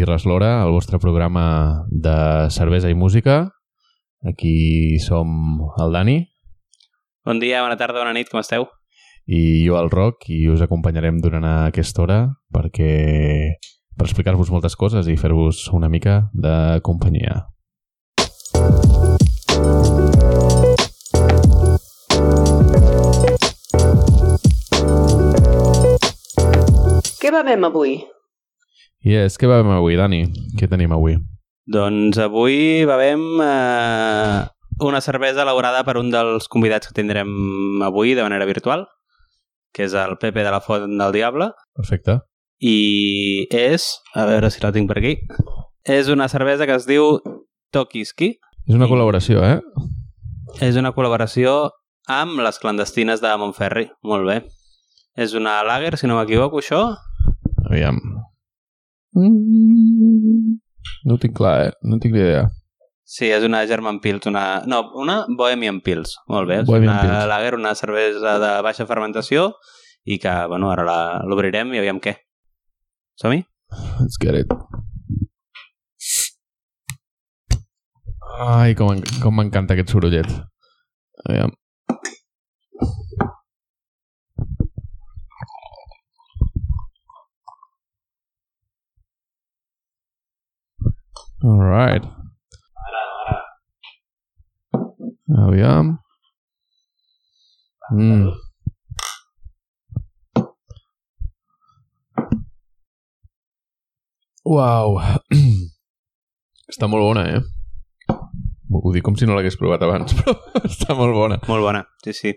Birres l'Hora, el vostre programa de cervesa i música. Aquí som el Dani Bon dia, bona tarda, bona nit, com esteu? i jo el Roc i us acompanyarem durant aquesta hora perquè per explicar-vos moltes coses i fer-vos una mica de companyia. Què bevem avui? Yes, què bevem avui, Dani? Què tenim avui? Doncs avui bevem eh, una cervesa elaborada per un dels convidats que tindrem avui de manera virtual, que és el Pepe de la Font del Diable, Perfecte. i és, a veure si la tinc per aquí, és una cervesa que es diu Tokiski, És una col·laboració, eh? és una col·laboració amb les clandestines de Montferri, molt bé. És una lager, si no m'equivoco, això, Aviam. Mm, No ho tinc clar, eh? No tinc idea. Sí, és una German Pils, una... No, una Bohemian Pils, molt bé. És Bohemian una Pils. lager, una cervesa de baixa fermentació i que, bueno, ara la- l'obrirem i aviam què. Som-hi? Let's get it. Ai, com m'encanta aquest sorollet. Aviam. Alright. Aviam. Mm. Uau. Està molt bona, eh? Ho dic com si no l'hagués provat abans, però està molt bona. Molt bona, sí, sí.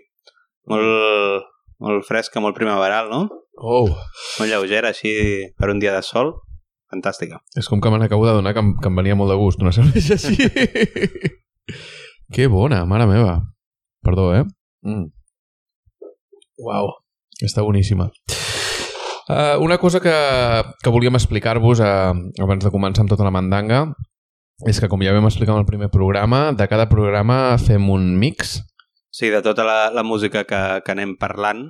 Molt, molt fresca, molt primaveral, no? Oh. Molt lleugera, així, per un dia de sol. Fantàstica. És com que me n'acabo de donar que em, que em venia molt de gust una cervesa així. que bona, mare meva. Perdó, eh? Mm. Uau, està boníssima. Uh, una cosa que, que volíem explicar-vos uh, abans de començar amb tota la mandanga és que, com ja vam explicar en el primer programa, de cada programa fem un mix Sí, de tota la, la música que, que anem parlant,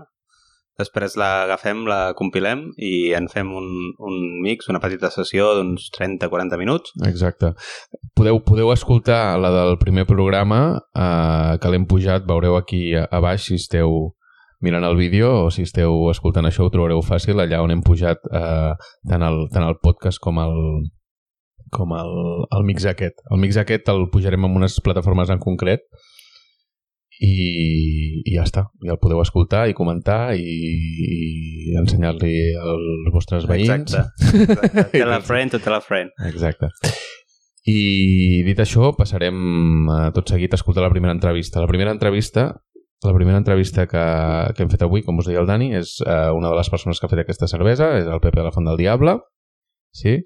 després l'agafem, la compilem i en fem un, un mix, una petita sessió d'uns 30-40 minuts. Exacte. Podeu, podeu escoltar la del primer programa eh, que l'hem pujat, veureu aquí a, a baix si esteu mirant el vídeo o si esteu escoltant això ho trobareu fàcil allà on hem pujat eh, tant, el, tant el podcast com el com el, el mix aquest. El mix aquest el pujarem en unes plataformes en concret i, i ja està. I el podeu escoltar i comentar i, i ensenyar-li als vostres veïns. Exacte. Exacte. Tell a friend to tell a friend. Exacte. I dit això, passarem a tot seguit a escoltar la primera entrevista. La primera entrevista la primera entrevista que, que hem fet avui, com us deia el Dani, és eh, una de les persones que ha fet aquesta cervesa, és el Pepe de la Font del Diable, sí?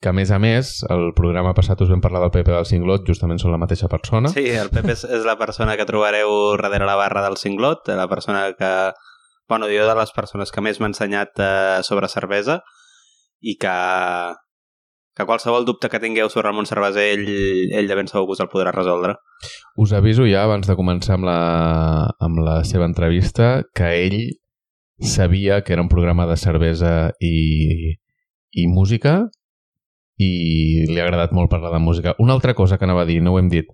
Que a més a més, el programa passat us vam parlar del Pepe del Cinglot, justament són la mateixa persona. Sí, el Pep és, és la persona que trobareu darrere la barra del cinglot, la persona que... Bueno, jo de les persones que més m'ha ensenyat eh, sobre cervesa i que, que qualsevol dubte que tingueu sobre el món cerveser, ell, ell de ben segur que us el podrà resoldre. Us aviso ja, abans de començar amb la, amb la seva entrevista, que ell sabia que era un programa de cervesa i, i música i li ha agradat molt parlar de música. Una altra cosa que anava a dir, no ho hem dit.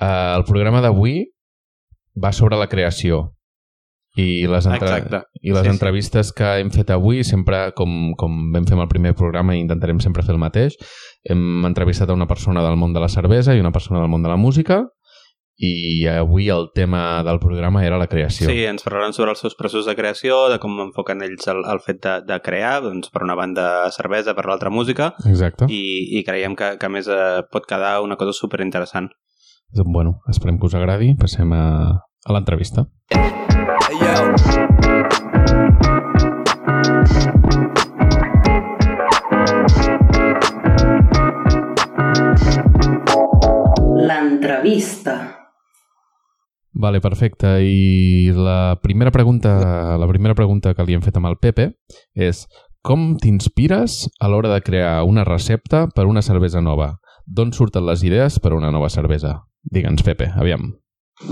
Uh, el programa d'avui va sobre la creació i les, entre... Exacte. i les Sí, sí. entrevistes que hem fet avui sempre, com, com vam fer amb el primer programa i intentarem sempre fer el mateix hem entrevistat a una persona del món de la cervesa i una persona del món de la música i avui el tema del programa era la creació. Sí, ens parlaran sobre els seus processos de creació, de com enfoquen ells el, el fet de, de crear, doncs per una banda cervesa, per l'altra música, Exacte. i, i creiem que, que a més eh, pot quedar una cosa superinteressant. Bueno, esperem que us agradi. Passem a, a l'entrevista. Hey, yo. L'entrevista. Vale, perfecte. I la primera pregunta, la primera pregunta que li hem fet amb el Pepe és com t'inspires a l'hora de crear una recepta per una cervesa nova? D'on surten les idees per a una nova cervesa? Digue'ns, Pepe, aviam.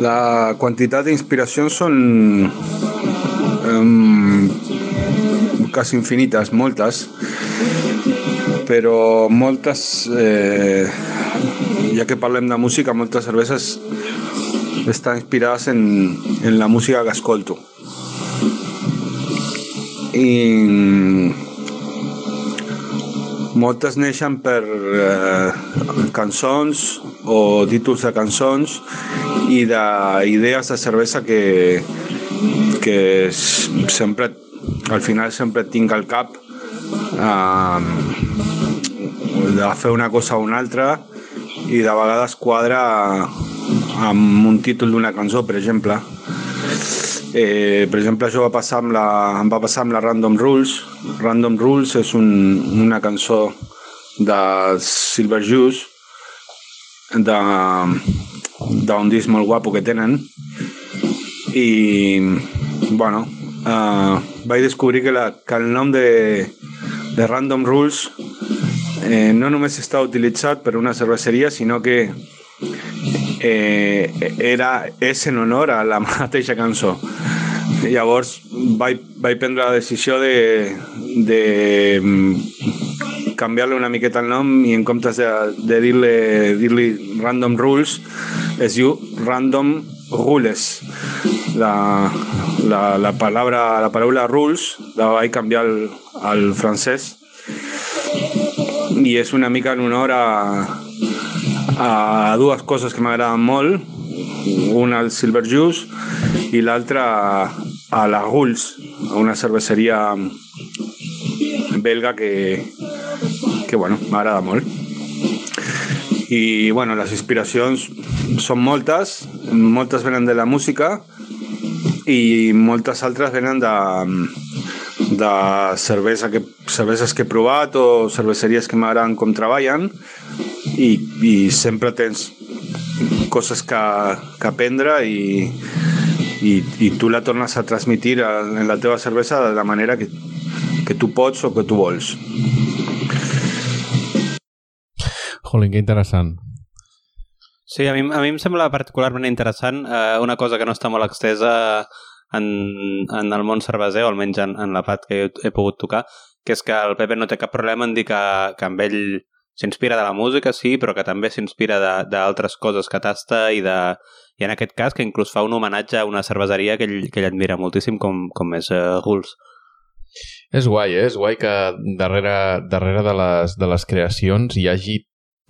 La quantitat d'inspiracions són um, quasi infinites, moltes, però moltes, eh, ja que parlem de música, moltes cerveses estan inspirades en, en la música que escolto. I moltes neixen per eh, cançons o títols de cançons i d'idees de cervesa que, que sempre, al final sempre tinc al cap eh, de fer una cosa o una altra i de vegades quadra amb un títol d'una cançó, per exemple. Eh, per exemple, això va passar amb la, em va passar amb la Random Rules. Random Rules és un, una cançó de Silver Juice de- d'un disc molt guapo que tenen i bueno uh, vaig descobrir que, la, que el nom de, de Random Rules eh, no només està utilitzat per una cerveseria sinó que eh, era, és en honor a la mateixa cançó. Llavors vaig, vaig prendre la decisió de, de mm, canviar-li una miqueta el nom i en comptes de, de dir-li dir Random Rules es diu Random Rules. La, la, la, palabra, la paraula rules la vaig canviar al, al francès. I és una mica en honor a, a dues coses que m'agraden molt. Una al Silver Juice i l'altra a, la Rules a una cerveseria belga que, que bueno, m'agrada molt. I bueno, les inspiracions són moltes. Moltes venen de la música i moltes altres venen de, de cervesa que, cerveses que he provat o cerveseries que m'agraden com treballen i, i sempre tens coses que, que aprendre i, i, i tu la tornes a transmitir en la teva cervesa de la manera que, que tu pots o que tu vols. Jolín, que interessant. Sí, a mi, a mi em sembla particularment interessant eh, una cosa que no està molt extesa en, en el món cerveser, o almenys en, en la part que he, he pogut tocar, que és que el Pepe no té cap problema en dir que, que amb ell s'inspira de la música, sí, però que també s'inspira d'altres coses que tasta i, de, i en aquest cas que inclús fa un homenatge a una cerveseria que ell, que ell admira moltíssim com, com és uh. És guai, eh? És guai que darrere, darrere de, les, de les creacions hi hagi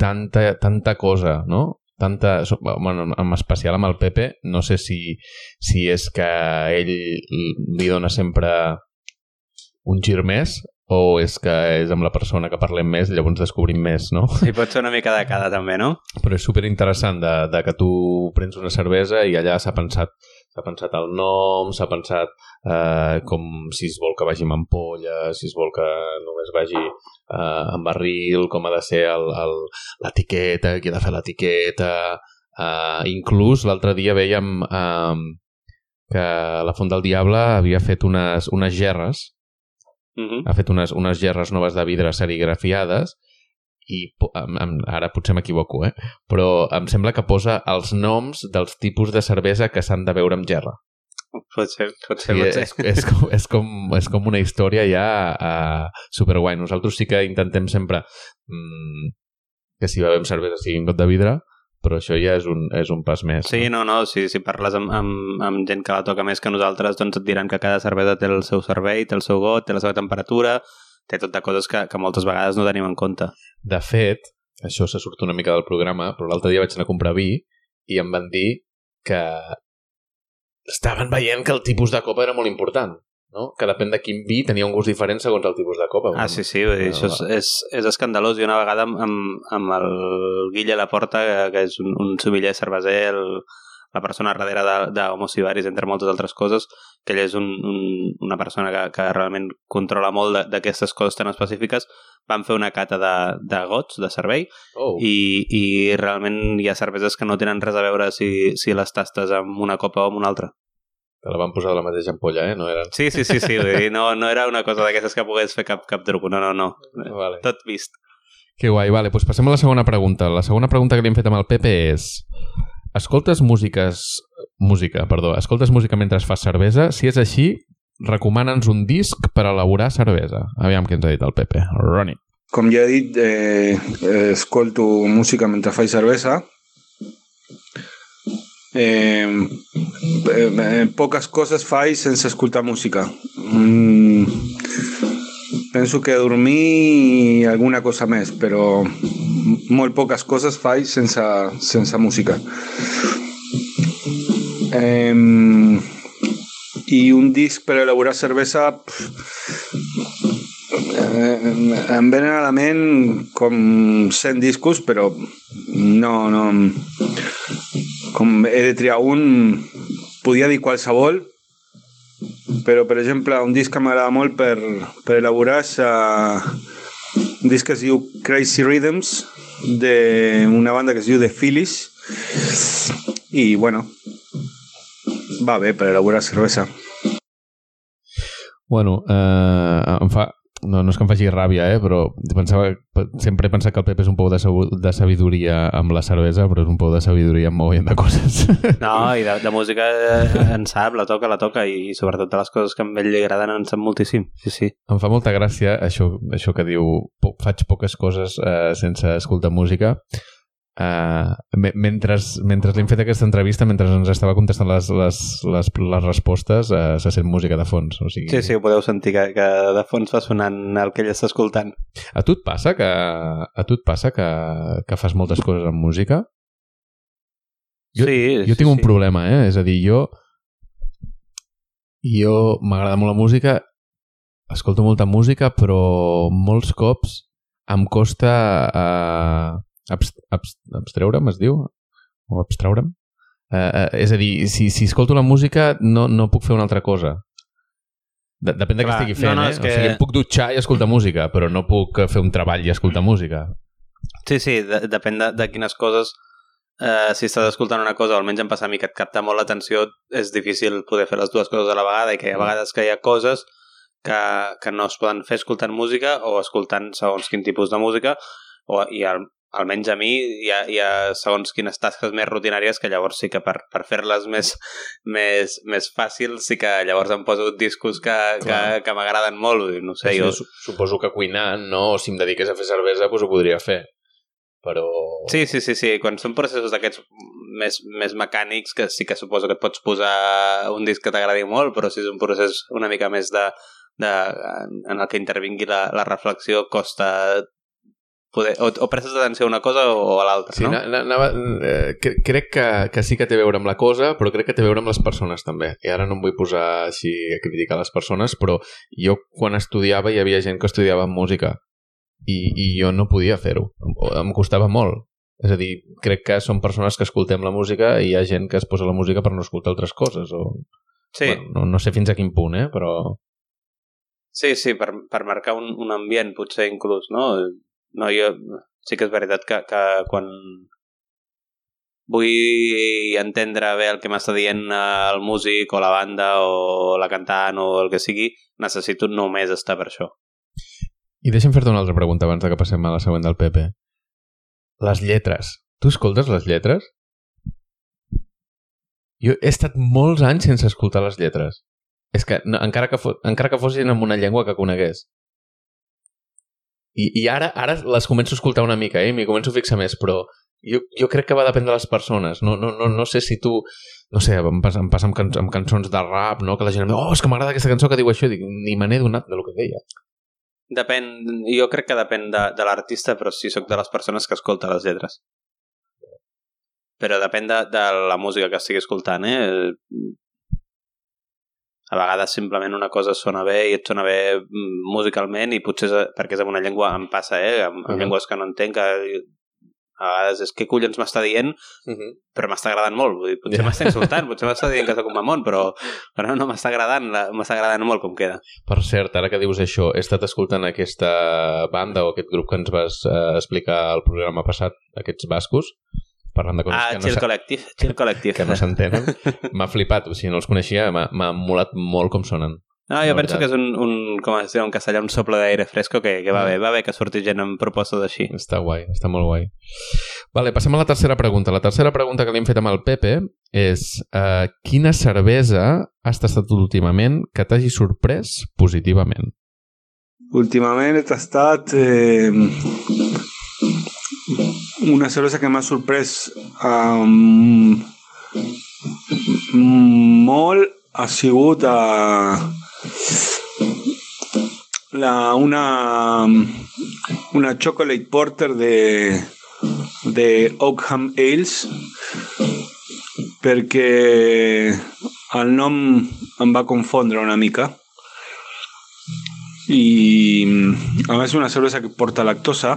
tanta, tanta cosa, no? Tanta, bueno, en especial amb el Pepe, no sé si, si és que ell li dona sempre un gir més o és que és amb la persona que parlem més i llavors descobrim més, no? I pot ser una mica de cada també, no? Però és super interessant de, de que tu prens una cervesa i allà s'ha pensat s'ha pensat el nom, s'ha pensat eh, com si es vol que vagi amb ampolla, si es vol que només vagi eh, amb barril, com ha de ser l'etiqueta, qui ha de fer l'etiqueta... Eh, inclús l'altre dia veiem eh, que la Font del Diable havia fet unes, unes gerres Uh -huh. ha fet unes, unes gerres noves de vidre serigrafiades i em, em, ara potser m'equivoco, eh? però em sembla que posa els noms dels tipus de cervesa que s'han de beure amb gerra. Pot ser, pot ser, Sí, pot ser. és, és, com, és, com, és com una història ja uh, superguai. Nosaltres sí que intentem sempre mm, que si bevem cervesa sigui en got de vidre, però això ja és un, és un pas més. Sí, no, no, si, si parles amb, amb, amb gent que la toca més que nosaltres, doncs et diran que cada cervesa té el seu servei, té el seu got, té la seva temperatura, té tot de coses que, que moltes vegades no tenim en compte. De fet, això se surt una mica del programa, però l'altre dia vaig anar a comprar vi i em van dir que estaven veient que el tipus de copa era molt important, no? Que depèn de quin vi tenia un gust diferent segons el tipus de copa. Ah, sí, sí, vull dir, això és, és, és escandalós. I una vegada amb, amb, amb el Guille Laporta, que, que és un, un sommelier cerveser, el, la persona darrere d'Homo Sibaris, entre moltes altres coses, que ell és un, un, una persona que, que realment controla molt d'aquestes coses tan específiques, van fer una cata de, de gots, de servei, Oh, i, i realment hi ha cerveses que no tenen res a veure si, si les tastes amb una copa o amb una altra. Te la van posar de la mateixa ampolla, eh? No eren... Sí, sí, sí, sí, vull dir, no, no era una cosa d'aquestes que pogués fer cap, cap truc, no, no, no, Vale. tot vist. Que guai, vale, doncs passem a la segona pregunta. La segona pregunta que li hem fet amb el Pepe és... Escoltes músiques... Música, perdó. Escoltes música mentre fas cervesa? Si és així, recomana'ns un disc per elaborar cervesa. Aviam què ens ha dit el Pepe. Ronnie. Com ja he dit, eh, eh, escolto música mentre faig cervesa. Eh, eh, poques coses faig sense escoltar música. Mm, penso que dormir i alguna cosa més, però molt poques coses faig sense, sense música. Eh, I un disc per elaborar cervesa eh, em venen a la ment com 100 discos, però no, no... Com he de triar un, podia dir qualsevol, però, per exemple, un disc que m'agrada molt per, per elaborar és uh, un disc que es diu Crazy Rhythms, d'una banda que es diu The Phillies, i, bueno, va bé per elaborar cervesa. Bueno, eh, em fa... No, no és que em faci ràbia, eh, però pensava, sempre he pensat que el Pep és un pou de, de sabidoria amb la cervesa, però és un pou de sabidoria amb molt de coses. No, i de, de música en sap, la toca, la toca, i, i sobretot de les coses que a ell li agraden en sap moltíssim, sí, sí. Em fa molta gràcia això, això que diu faig poques coses eh, sense escoltar música, Uh, mentre mentre li hem fet aquesta entrevista, mentre ens estava contestant les, les, les, les respostes, uh, se sent música de fons. O sigui... Sí, sí, ho podeu sentir, que, que de fons va sonant el que ell està escoltant. A tu et passa que, a tu et passa que, que fas moltes coses amb música? Jo, sí, jo tinc sí, un sí. problema, eh? És a dir, jo jo m'agrada molt la música escolto molta música, però molts cops em costa uh, abst abst abstreure'm, es diu? O abstraure'm? Uh, uh, és a dir, si, si escolto la música no, no puc fer una altra cosa. De Depèn de què Clar, estigui fent, no, no, eh? Que... O sigui, em puc dutxar i escoltar música, però no puc fer un treball i escoltar música. Sí, sí, de, depèn de, de quines coses eh, si estàs escoltant una cosa, o almenys em passa a mi que et capta molt l'atenció, és difícil poder fer les dues coses a la vegada i que hi ha vegades que hi ha coses que, que no es poden fer escoltant música o escoltant segons quin tipus de música o, i al, almenys a mi hi ha, hi ha segons quines tasques més rutinàries que llavors sí que per, per fer-les més, més, més fàcils sí que llavors em poso discos que, que, Clar. que m'agraden molt no sé, jo... su- Suposo que cuinant, no? O si em dediqués a fer cervesa, doncs ho podria fer. Però... Sí, sí, sí, sí. Quan són processos d'aquests més, més mecànics, que sí que suposo que et pots posar un disc que t'agradi molt, però si és un procés una mica més de, de en el que intervingui la, la reflexió, costa poder... O, o prestes atenció a una cosa o a l'altra, Sí, no? anava, eh, cre- crec que, que sí que té a veure amb la cosa, però crec que té a veure amb les persones també. I ara no em vull posar així a criticar les persones, però jo quan estudiava hi havia gent que estudiava música i, i jo no podia fer-ho. Em costava molt. És a dir, crec que són persones que escoltem la música i hi ha gent que es posa la música per no escoltar altres coses. O... Sí, Bueno, no, no sé fins a quin punt, eh? però... sí, sí per, per marcar un, un ambient, potser inclús, no? No, jo... Sí que és veritat que, que quan vull entendre bé el que m'està dient eh, el músic o la banda o la cantant o el que sigui, necessito només estar per això. I deixa'm fer-te una altra pregunta abans de que passem a la següent del Pepe. Les lletres. Tu escoltes les lletres? Jo he estat molts anys sense escoltar les lletres. És que, no, encara, que fos, encara que fossin en una llengua que conegués. I, i ara ara les començo a escoltar una mica, eh? M'hi començo a fixar més, però jo, jo crec que va dependre de les persones. No, no, no, no sé si tu... No sé, em passa, em passa amb, can, amb cançons de rap, no? Que la gent em diu, oh, és que m'agrada aquesta cançó que diu això. I dic, ni me n'he donat de lo que deia. Depèn, jo crec que depèn de, de l'artista, però sí sóc de les persones que escolta les lletres. Però depèn de, de la música que estigui escoltant, eh? A vegades simplement una cosa sona bé i et sona bé mm, musicalment i potser és, perquè és en una llengua, em passa, eh? En, en Mhm. llengües que no entenc, que a vegades és què collons m'està dient, però m'està agradant molt. Vull dir, potser Ja. m'està insultant, potser m'està dient que sóc un mamón, però, però no m'està agradant, m'està agradant molt com queda. Per cert, ara que dius això, he estat escoltant aquesta banda o aquest grup que ens vas eh, explicar al programa passat, aquests bascos, parlant de coses Ah, que no Chill Collective, Chill Collective. que no s'entenen. M'ha flipat, o sigui, no els coneixia, m'ha molat molt com sonen. No, jo penso que és un, un com es diu en castellà, un sople d'aire fresco que, que va Mm. bé, va bé que surti gent amb propostes així. Està guai, està molt guai. Vale, passem a la tercera pregunta. La tercera pregunta que li hem fet amb el Pepe és uh, quina cervesa has tastat últimament que t'hagi sorprès positivament? Últimament he tastat eh, una cervesa que m'ha sorprès um, molt ha sigut uh, la, una, una chocolate porter de, de Oakham Ales perquè el nom em va confondre una mica. I a més una cervesa que porta lactosa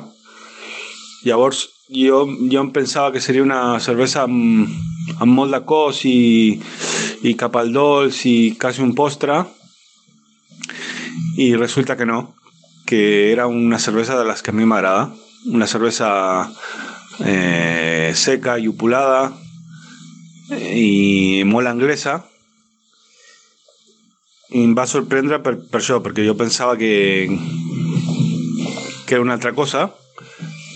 llavors jo, jo em pensava que seria una cervesa amb, amb molt de cos i, i cap al dolç i quasi un postre. I resulta que no que era una cervesa de les que a mi m'agrada una cervesa eh, seca i opulada i molt anglesa. I em va sorprendre per, per això, perquè jo pensava que, que era una altra cosa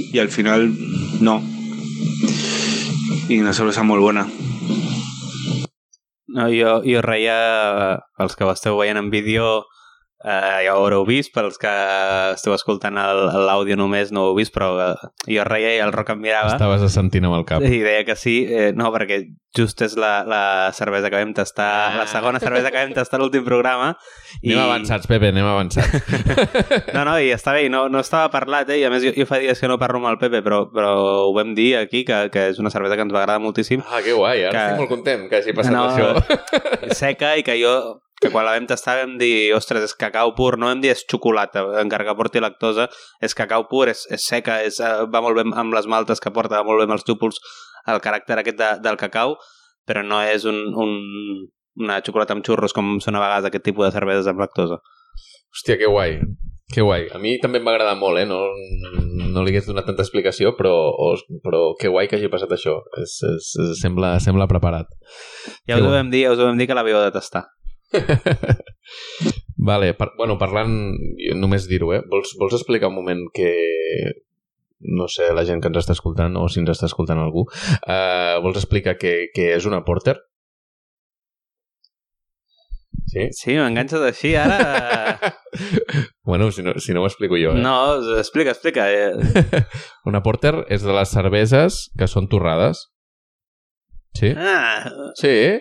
i al final no. I una cervesa molt bona. No, jo, jo reia, els que ho esteu veient en vídeo, eh, ja ho haureu vist, pels que esteu escoltant l'àudio només no ho heu vist, però eh, jo reia i el Roc em mirava. Estaves assentint amb el cap. I deia que sí, eh, no, perquè just és la, la cervesa que vam tastar, ah. la segona cervesa que vam tastar l'últim programa. I... Anem avançats, Pepe, anem avançats. no, no, i està bé, no, no estava parlat, eh? i a més jo, jo fa dies que no parlo amb el Pepe, però, però ho vam dir aquí, que, que és una cervesa que ens va agradar moltíssim. Ah, que guai, ara que... estic molt content que hagi passat no, això. seca i que jo que quan la vam tastar vam dir, ostres, és cacau pur, no vam dir és xocolata, encara que porti lactosa, és cacau pur, és, és seca, és, eh, va molt bé amb les maltes que porta, va molt bé amb els xúpols, el caràcter aquest de, del cacau, però no és un, un, una xocolata amb xurros com són a vegades aquest tipus de cerveses amb lactosa. Hòstia, que guai. Que guai. A mi també em va agradar molt, eh? No, no li hagués donat tanta explicació, però, però que guai que hagi passat això. És, és, sembla, sembla preparat. Ja us ho vam dir, ja us ho vam dir que l'havíeu de tastar. vale, per, bueno, parlant, només dir-ho, eh? Vols, vols explicar un moment que no sé, la gent que ens està escoltant o si ens està escoltant algú, uh, vols explicar què, què és una porter? Sí? Sí, m'enganxes així, ara... bueno, si no, si no ho explico jo, eh? No, explica, explica. una porter és de les cerveses que són torrades. Sí? Ah. Sí?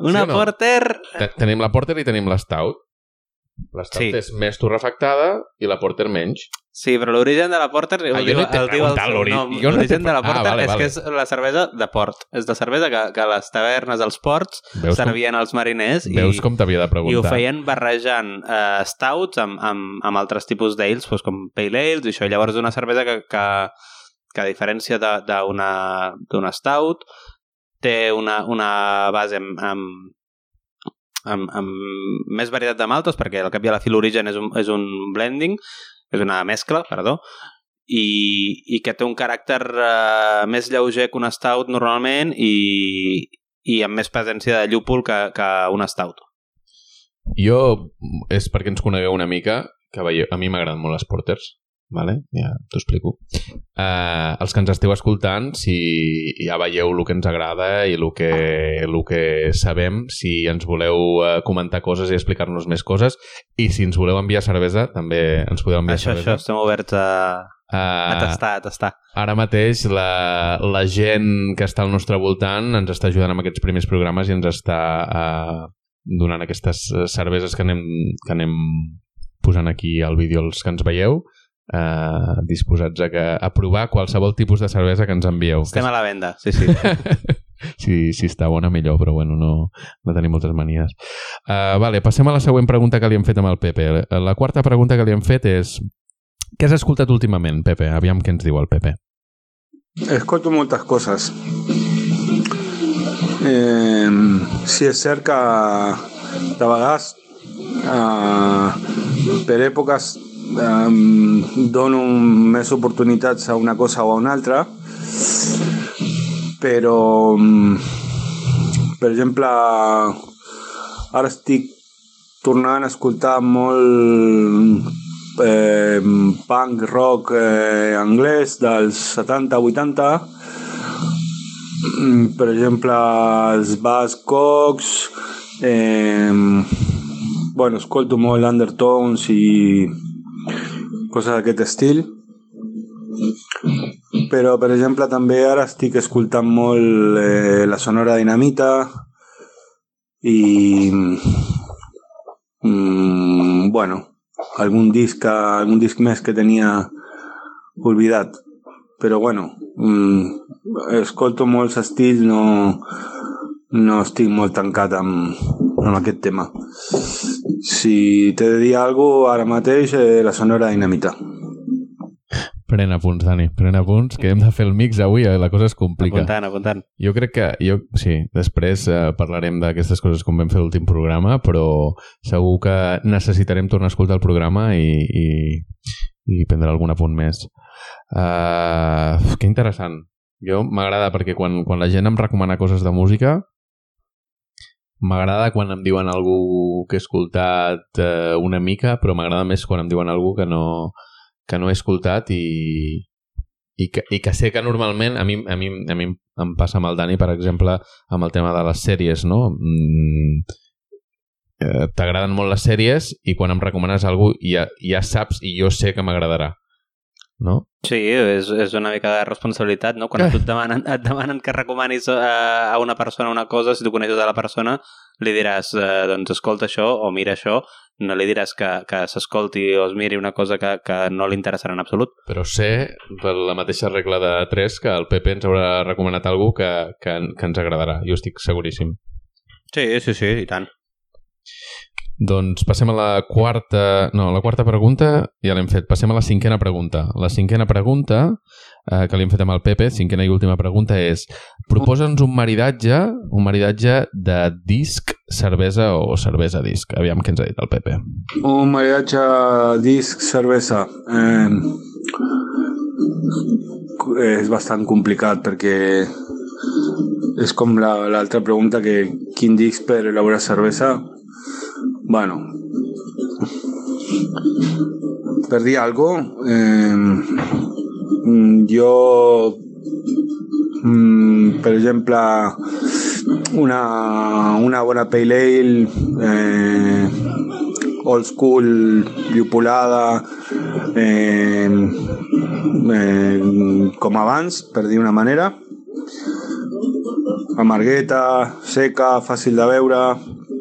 Una sí no? porter... Tenim la porter i tenim l'estout. L'estout sí. és més torrefactada i la porter menys. Sí, però l'origen de la porter ah, el, diu, no el diu el seu nom. L'origen de la porter ah, vale, és vale. que és la cervesa de port. És de cervesa que, que les tavernes, els ports, veus servien com, als mariners veus i, com t'havia de preguntar. i ho feien barrejant eh, stouts amb, amb, amb altres tipus d'ales, doncs com pale ales i això. Llavors una cervesa que, que, que a diferència d'una stout té una, una base amb, amb, amb, amb més varietat de maltes, perquè al cap i a la fi l'origen és, un, és un blending, és una mescla, perdó, i, i que té un caràcter uh, més lleuger que un stout normalment i, i amb més presència de llúpol que, que un stout. Jo, és perquè ens conegueu una mica, que veieu, a mi m'agraden molt les porters, vale? ja t'ho explico. Uh, els que ens esteu escoltant, si ja veieu el que ens agrada i el que, el que sabem, si ens voleu uh, comentar coses i explicar-nos més coses, i si ens voleu enviar cervesa, també ens podeu enviar això, cervesa. Això, estem oberts a, uh, a tastar, a tastar. Ara mateix la, la gent que està al nostre voltant ens està ajudant amb aquests primers programes i ens està uh, donant aquestes cerveses que anem, que anem posant aquí al vídeo els que ens veieu eh, disposats a, que, a provar qualsevol tipus de cervesa que ens envieu. Estem a la venda, sí, sí. si, si està bona, millor, però bueno, no, no tenim moltes manies. Uh, vale, passem a la següent pregunta que li hem fet amb el Pepe. La quarta pregunta que li hem fet és què has escoltat últimament, Pepe? Aviam què ens diu el Pepe. Escolto moltes coses. Eh, si és cert que de vegades eh, per èpoques um, dono més oportunitats a una cosa o a una altra però per exemple ara estic tornant a escoltar molt eh, punk rock eh, anglès dels 70-80 mm, per exemple, els Bass Cox, eh, bueno, escolto molt Undertones i coses d'aquest estil. Però, per exemple, també ara estic escoltant molt eh, la Sonora Dinamita i... Mm, bueno, algun disc, algun disc més que tenia oblidat. Però, bueno, mm, escolto molts estils, no, no estic molt tancat amb, amb aquest tema. Si t'he de dir alguna cosa, ara mateix, eh, la Sonora Dinamita. Pren apunts, Dani, pren apunts, que hem de fer el mix avui, eh? la cosa es complica. Apuntant, apuntant. Jo crec que, jo, sí, després eh, parlarem d'aquestes coses com vam fer l'últim programa, però segur que necessitarem tornar a escoltar el programa i, i, i prendre algun apunt més. Uh, que interessant. Jo m'agrada perquè quan, quan la gent em recomana coses de música m'agrada quan em diuen algú que he escoltat uh, una mica, però m'agrada més quan em diuen algú que no, que no he escoltat i, i, que, i que sé que normalment a mi, a, mi, a mi em passa amb el Dani, per exemple, amb el tema de les sèries, no? Mm, eh, T'agraden molt les sèries i quan em recomanes alguna ja, ja saps i jo sé que m'agradarà. No? Sí, és, és una mica de responsabilitat, no? Quan tu et demanen, et demanen que recomanis a, a una persona una cosa, si tu coneixes a la persona, li diràs, eh, doncs escolta això o mira això, no li diràs que, que s'escolti o es miri una cosa que, que no li interessarà en absolut. Però sé, per la mateixa regla de 3, que el Pepe ens haurà recomanat algú que, que, que ens agradarà. Jo estic seguríssim. Sí, sí, sí, i tant. Doncs passem a la quarta... No, la quarta pregunta ja l'hem fet. Passem a la cinquena pregunta. La cinquena pregunta, eh, que li hem fet amb el Pepe, cinquena i última pregunta és proposa'ns un maridatge, un maridatge de disc, cervesa o cervesa disc. Aviam què ens ha dit el Pepe. Un maridatge disc, cervesa. Eh, és bastant complicat perquè és com l'altra la, pregunta que quin disc per elaborar cervesa Bueno, perdí algo. Eh, jo, mm, per exemple, una, una bona pale ale, eh, old school, llupolada, eh, eh, com abans, per dir una manera, amargueta, seca, fàcil de beure,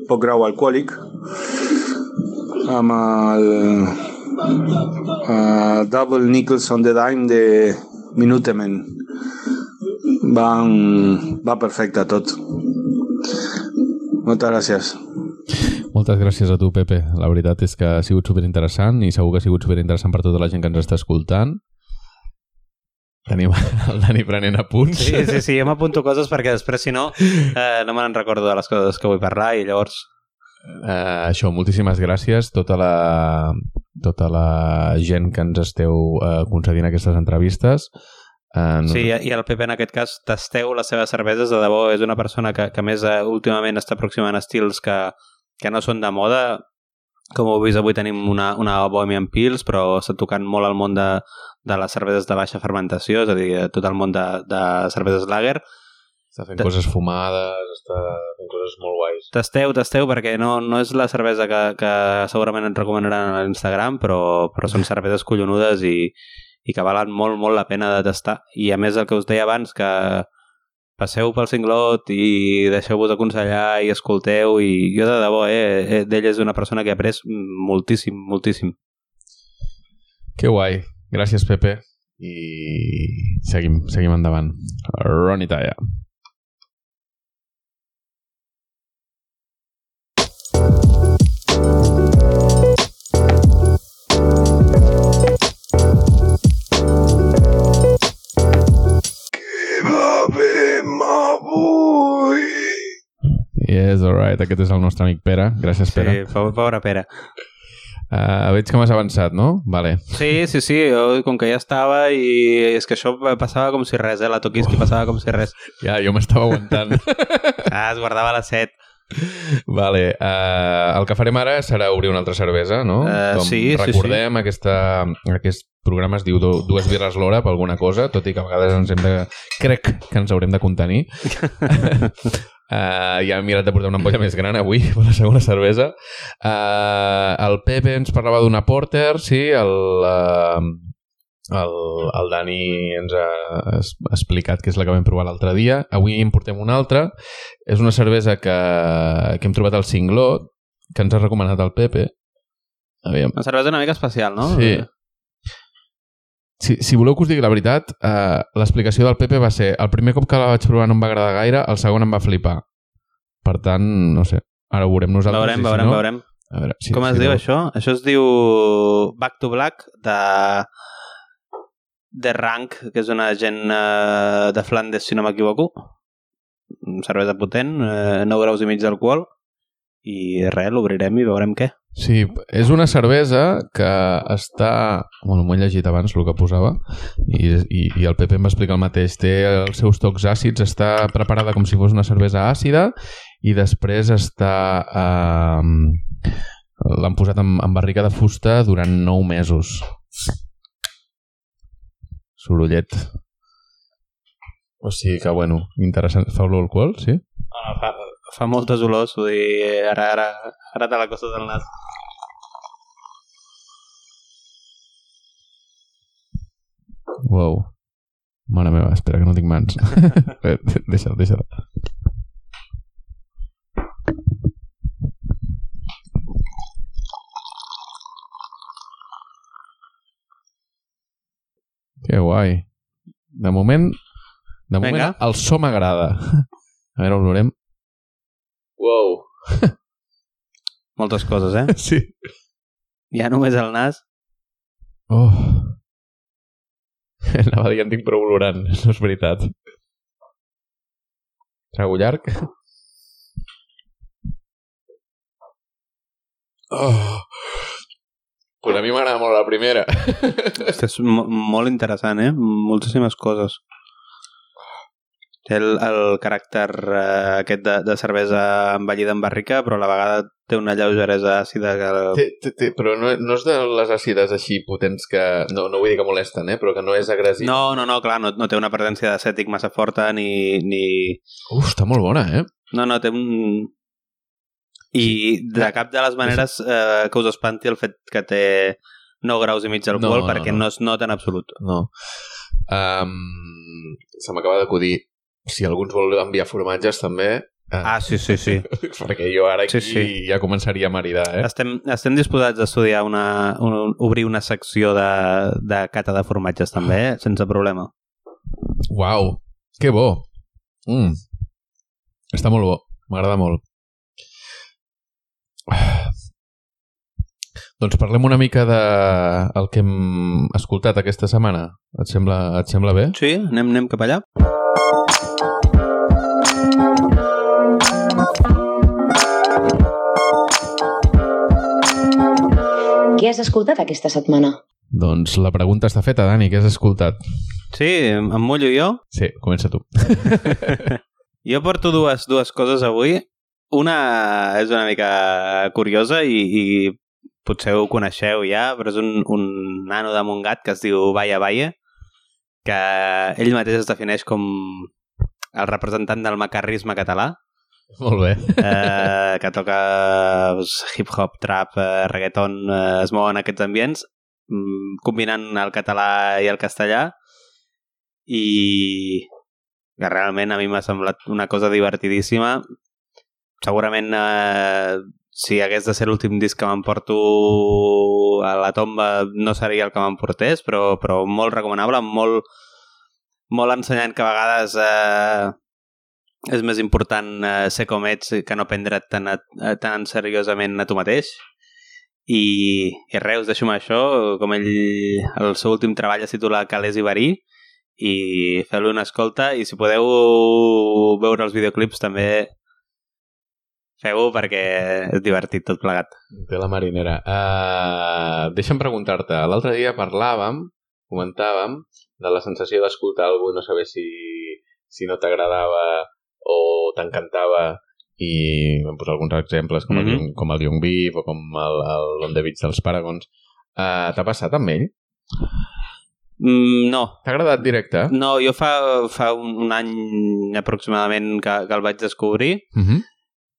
poc grau alcohòlic, amb el uh, Double Nickels on the Dime de Minutemen. Van, va perfecte tot. Moltes gràcies. Moltes gràcies a tu, Pepe. La veritat és que ha sigut superinteressant i segur que ha sigut superinteressant per tota la gent que ens està escoltant. Tenim el Dani prenent apunts. Sí, sí, sí, jo m'apunto coses perquè després, si no, eh, no me n'en recordo de les coses que vull parlar i llavors Uh, això, moltíssimes gràcies tota la, tota la gent que ens esteu uh, concedint aquestes entrevistes. Uh, no... Sí, i el Pepe en aquest cas tasteu les seves cerveses, de debò és una persona que, que més uh, últimament està aproximant estils que, que no són de moda. Com heu vist, avui tenim una, una Bohemian Pils, però està tocant molt el món de, de les cerveses de baixa fermentació, és a dir, tot el món de, de cerveses lager, està fent coses fumades, està coses molt guais. Tasteu, tasteu, perquè no, no és la cervesa que, que segurament et recomanaran a l'Instagram, però, però són cerveses collonudes i, i que valen molt, molt la pena de tastar. I a més el que us deia abans, que passeu pel cinglot i deixeu-vos aconsellar i escolteu i jo de debò, eh, eh d'ell és una persona que he après moltíssim, moltíssim. Que guai. Gràcies, Pepe. I seguim, seguim endavant. Ronnie Taya. Yes, alright. Aquest és el nostre amic Pere. Gràcies, Pere. Sí, pobre Pere. Uh, veig que m'has avançat, no? Vale. Sí, sí, sí, jo, com que ja estava i és que això passava com si res, eh? La Tokiski passava com si res. Ja, jo m'estava aguantant. ah, es guardava la set. Vale, uh, el que farem ara serà obrir una altra cervesa, no? Uh, Com sí, recordem sí, sí. Aquesta, aquest programa es diu du- dues birres l'hora per alguna cosa, tot i que a vegades ens hem de... crec que ens haurem de contenir. Uh, ja hem mirat de portar una ampolla més gran avui per la segona cervesa. Uh, el Pepe ens parlava d'una Porter, sí, el, uh, el, el Dani ens ha, explicat que és la que vam provar l'altre dia. Avui en portem una altra. És una cervesa que, que hem trobat al Cinglot, que ens ha recomanat el Pepe. Aviam. Una cervesa una mica especial, no? Sí. Si, si voleu que us digui la veritat, eh, l'explicació del Pepe va ser el primer cop que la vaig provar no em va agradar gaire, el segon em va flipar. Per tant, no sé, ara ho veurem nosaltres. Veurem, si veurem, no, veurem. A veure, si, Com es si diu no- això? Això es diu Back to Black de de Rank, que és una gent eh, de Flandes, si no m'equivoco. Cervesa potent, eh, 9 graus i mig d'alcohol. I res, l'obrirem i veurem què. Sí, és una cervesa que està... Bueno, m'ho he llegit abans, el que posava, i, i, i el Pepe em va explicar el mateix. Té els seus tocs àcids, està preparada com si fos una cervesa àcida, i després està... Eh, L'han posat en, en barrica de fusta durant 9 mesos. Sorollet. O sigui que, bueno, interessant. Fa olor alcohol, sí? Ah, fa, fa moltes olors, vull dir, ara, ara, ara te la costa del nas. Wow. Mare meva, espera que no tinc mans. Eh, deixa'l, deixa'l. Que guai. De moment, de moment Vinga. el so m'agrada. A veure, olorem. Wow. Moltes coses, eh? Sí. Ja només el nas. Oh. Anava a dir, en tinc prou olorant. No és veritat. Trago llarg. Oh. Pues a mi m'agrada molt la primera. Hosti, és mo molt interessant, eh? Moltíssimes coses. El, el caràcter eh, aquest de, de cervesa envellida en barrica, però a la vegada té una lleugeresa àcida que... té, té, té, però no, no és de les àcides així potents que... No, no vull dir que molesten, eh? però que no és agressiu. No, no, no, clar, no, no té una presència d'acètic massa forta ni, ni... Uf, està molt bona, eh? No, no, té un... I de cap de les maneres eh, que us espanti el fet que té 9 graus i mig d'alcohol No, no, perquè no. no es nota en absolut. No. Um, se m'acaba d'acudir si algú ens vol enviar formatges també eh, Ah, sí, sí, sí. perquè jo ara aquí Sí, sí. ja començaria a maridar eh? Estem, estem disposats a estudiar una, un, obrir una secció de, de cata de formatges també, eh? sense problema. Uau, que bo mm. està molt bo, m'agrada molt doncs parlem una mica de el que hem escoltat aquesta setmana et sembla, et sembla bé? Sí, anem, anem cap allà. Què has escoltat aquesta setmana? Doncs la pregunta està feta, Dani, què has escoltat? Sí, em mullo jo. Sí, comença tu. Jo porto dues, dues coses avui. Una és una mica curiosa i, i potser ho coneixeu ja, però és un, un nano de Montgat que es diu Vaya Vaya, que ell mateix es defineix com el representant del macarrisme català, Molt bé. eh, que toca doncs, hip-hop, trap, eh, reggaeton, eh, es mouen aquests ambients, mm, combinant el català i el castellà, i que realment a mi m'ha semblat una cosa divertidíssima. Segurament, eh, si hagués de ser l'últim disc que m'emporto a la tomba, no seria el que m'emportés, però, però molt recomanable, molt, molt ensenyant que a vegades eh, és més important eh, ser com ets que no prendre't tan, a, tan seriosament a tu mateix. I, i res, us deixo amb això, com ell, el seu últim treball es titula Calés i Verí, i feu-li una escolta, i si podeu veure els videoclips també feu-ho perquè és divertit tot plegat. Té la marinera. Uh, deixa'm preguntar-te. L'altre dia parlàvem, comentàvem, de la sensació d'escoltar algú i no saber si, si no t'agradava o t'encantava i vam posar alguns exemples com, Mhm. el, Young- com el Young Beef o com el, el On the Beach dels Paragons. Uh, T'ha passat amb ell? Mm, no, T'ha agradat directe? no, jo fa, fa un, un any aproximadament que, que el vaig descobrir Uh -huh.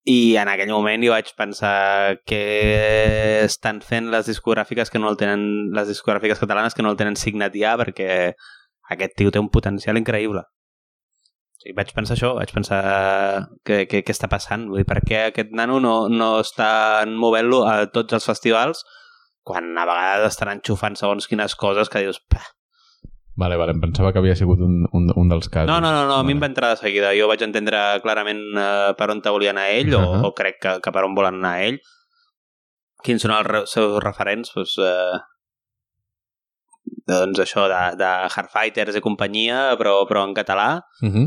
i en aquell moment jo vaig pensar que estan fent les discogràfiques que no el tenen, les discogràfiques catalanes que no el tenen signat ja perquè aquest tio té un potencial increïble. O sigui, vaig pensar això, vaig pensar què, què, què està passant, vull dir, per què aquest nano no, no està movent-lo a tots els festivals quan a vegades estan enxufant segons quines coses que dius, "Pah, Vale, vale, em pensava que havia sigut un, un, un dels casos. No, no, no, no a mi Vale. em va entrar de seguida. Jo vaig entendre clarament eh, per on volia anar ell, o, Ahà. o crec que, que per on volen anar ell. Quins són els re seus referents? Pues, eh, doncs això, de, de Hardfighters i companyia, però, però en català. Uh -huh.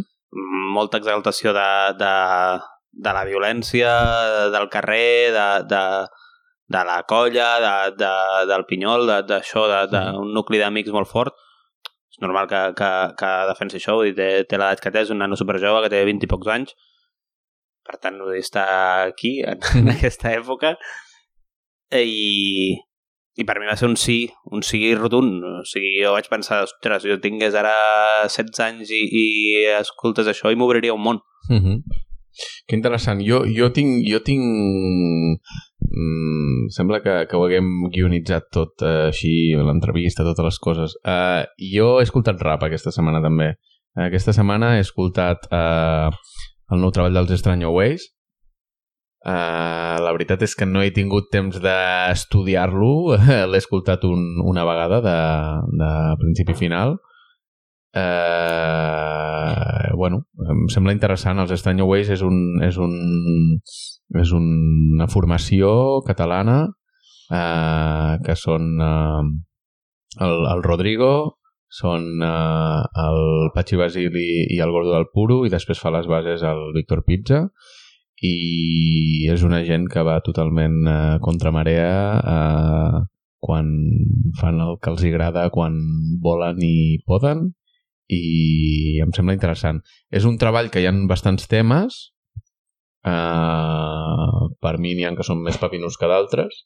Molta exaltació de, de, de la violència, del carrer, de, de, de la colla, de, de, del pinyol, d'això, d'un de, de, un nucli d'amics molt fort. És normal que, que, que defensi això, vull dir, té, té l'edat que té, és un nano superjove que té 20 i pocs anys, per tant, vull dir, està aquí, en, en aquesta època, i, i per mi va ser un sí, un sí rotund, o sigui, jo vaig pensar, ostres, jo tingués ara 16 anys i, i escoltes això i m'obriria un món. Uh -huh. Que interessant. Jo, jo tinc... Jo tinc... Mm, sembla que, que ho haguem guionitzat tot eh, així, l'entrevista, totes les coses. Uh, jo he escoltat rap aquesta setmana també. Aquesta setmana he escoltat uh, el nou treball dels Estranyo Ways. Uh, la veritat és que no he tingut temps d'estudiar-lo. L'he escoltat un, una vegada de, de principi final. Uh, bueno, em sembla interessant. Els Estranyo Ways és, un, és, un, és una formació catalana uh, que són uh, el, el Rodrigo, són uh, el Pachi Basili i el Gordo del Puro i després fa les bases el Víctor Pizza i és una gent que va totalment uh, contra marea uh, quan fan el que els agrada, quan volen i poden i em sembla interessant. És un treball que hi ha bastants temes, uh, per mi n'hi ha que són més papinos que d'altres,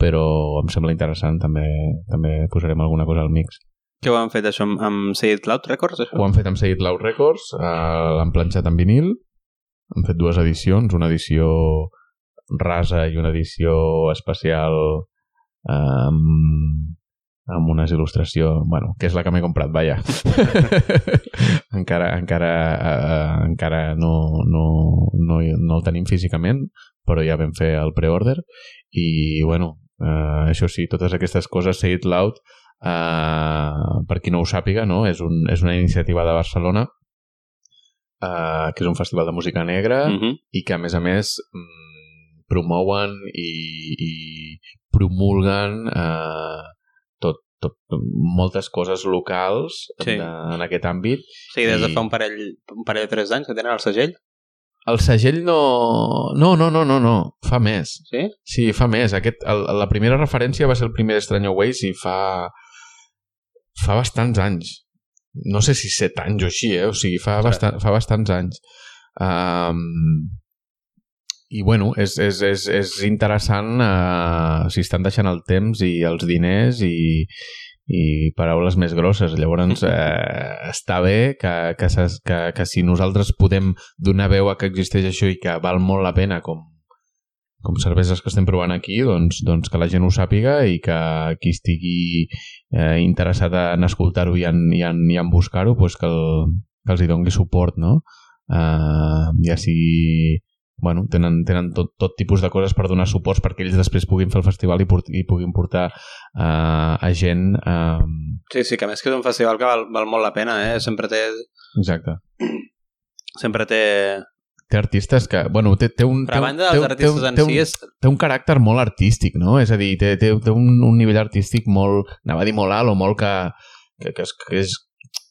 però em sembla interessant, també, també posarem alguna cosa al mix. Què ho han fet això amb, amb Say It Loud Records, això? Ho han fet amb Say It Loud Records, uh, l'han planxat en vinil, han fet dues edicions, una edició rasa i una edició especial amb, amb unes il·lustracions, bueno, que és la que m'he comprat, vaja. encara encara, uh, encara no, no, no, no el tenim físicament, però ja vam fer el pre-order i, bueno, uh, això sí, totes aquestes coses, Say It Loud, uh, per qui no ho sàpiga, no? és, un, és una iniciativa de Barcelona uh, que és un festival de música negra Uh -huh. i que a més a més mm, promouen i, i promulguen eh, tot, tot, moltes coses locals Sí. de, en aquest àmbit. Sí, des de I- fa un parell, un parell de tres anys que tenen el segell. El segell no... No, no, no, no, no. Fa més. Sí? Sí, fa més. Aquest, el, la primera referència va ser el primer Strange Ways i fa... fa bastants anys. No sé si set anys o així, eh? O sigui, fa, bastant, fa bastants anys. Um, I, bueno, és, és, és, és interessant uh, si estan deixant el temps i els diners i, i paraules més grosses. Llavors, eh, està bé que, que, que, que si nosaltres podem donar veu a que existeix això i que val molt la pena com, com cerveses que estem provant aquí, doncs, doncs que la gent ho sàpiga i que qui estigui eh, interessat en escoltar-ho i en, i en, i en buscar-ho, doncs que, el, que els hi dongui suport, no? Eh, ja sigui bueno, tenen, tenen tot, tot tipus de coses per donar suports perquè ells després puguin fer el festival i, port, i puguin portar uh, a gent uh, Sí, sí, que a més que és un festival que val, val molt la pena, eh? Sempre té... exacte Sempre té... té artistes que, bueno, té, té un Però a banda dels artistes té, en un- té, si un, és... té un caràcter molt artístic, no? És a dir, té, té, té un, un nivell artístic molt, anava a dir molt alt o molt que, que, que, és, que és,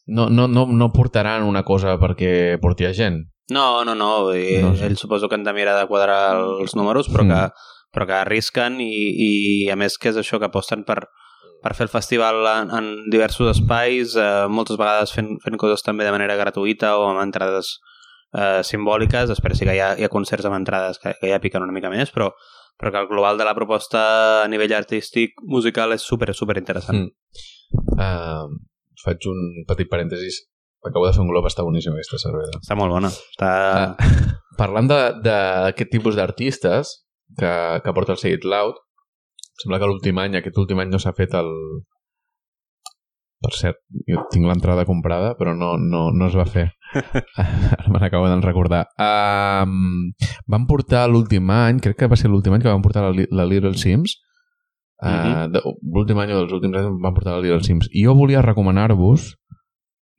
no, no, no, no portaran una cosa perquè porti a gent. No, no, no, dir, No sé. ells suposo que han de mirar de quadrar els números, però, Mm. que, però que arrisquen i, i a més que és això que aposten per, per fer el festival en, en diversos espais, eh, moltes vegades fent, fent coses també de manera gratuïta o amb entrades eh, simbòliques, després sí que hi ha, hi ha concerts amb entrades que, que ja piquen una mica més, però, però que el global de la proposta a nivell artístic musical és super, super interessant. Mm. Uh, faig un petit parèntesis. Acabo de fer un glob, està boníssima aquesta cervesa. Està molt bona. Està... Uh, parlant de- d'aquest tipus d'artistes que, que porta el Say It Loud, em sembla que l'últim any, aquest últim any no s'ha fet el... Per cert, jo tinc l'entrada comprada, però no, no, no es va fer. Ara me n'acabo de recordar. Um, van portar l'últim any, crec que va ser l'últim any que van portar la, la Little Sims. Uh, Mhm. de- L'últim any o dels últims anys van portar la Little Sims. I jo volia recomanar-vos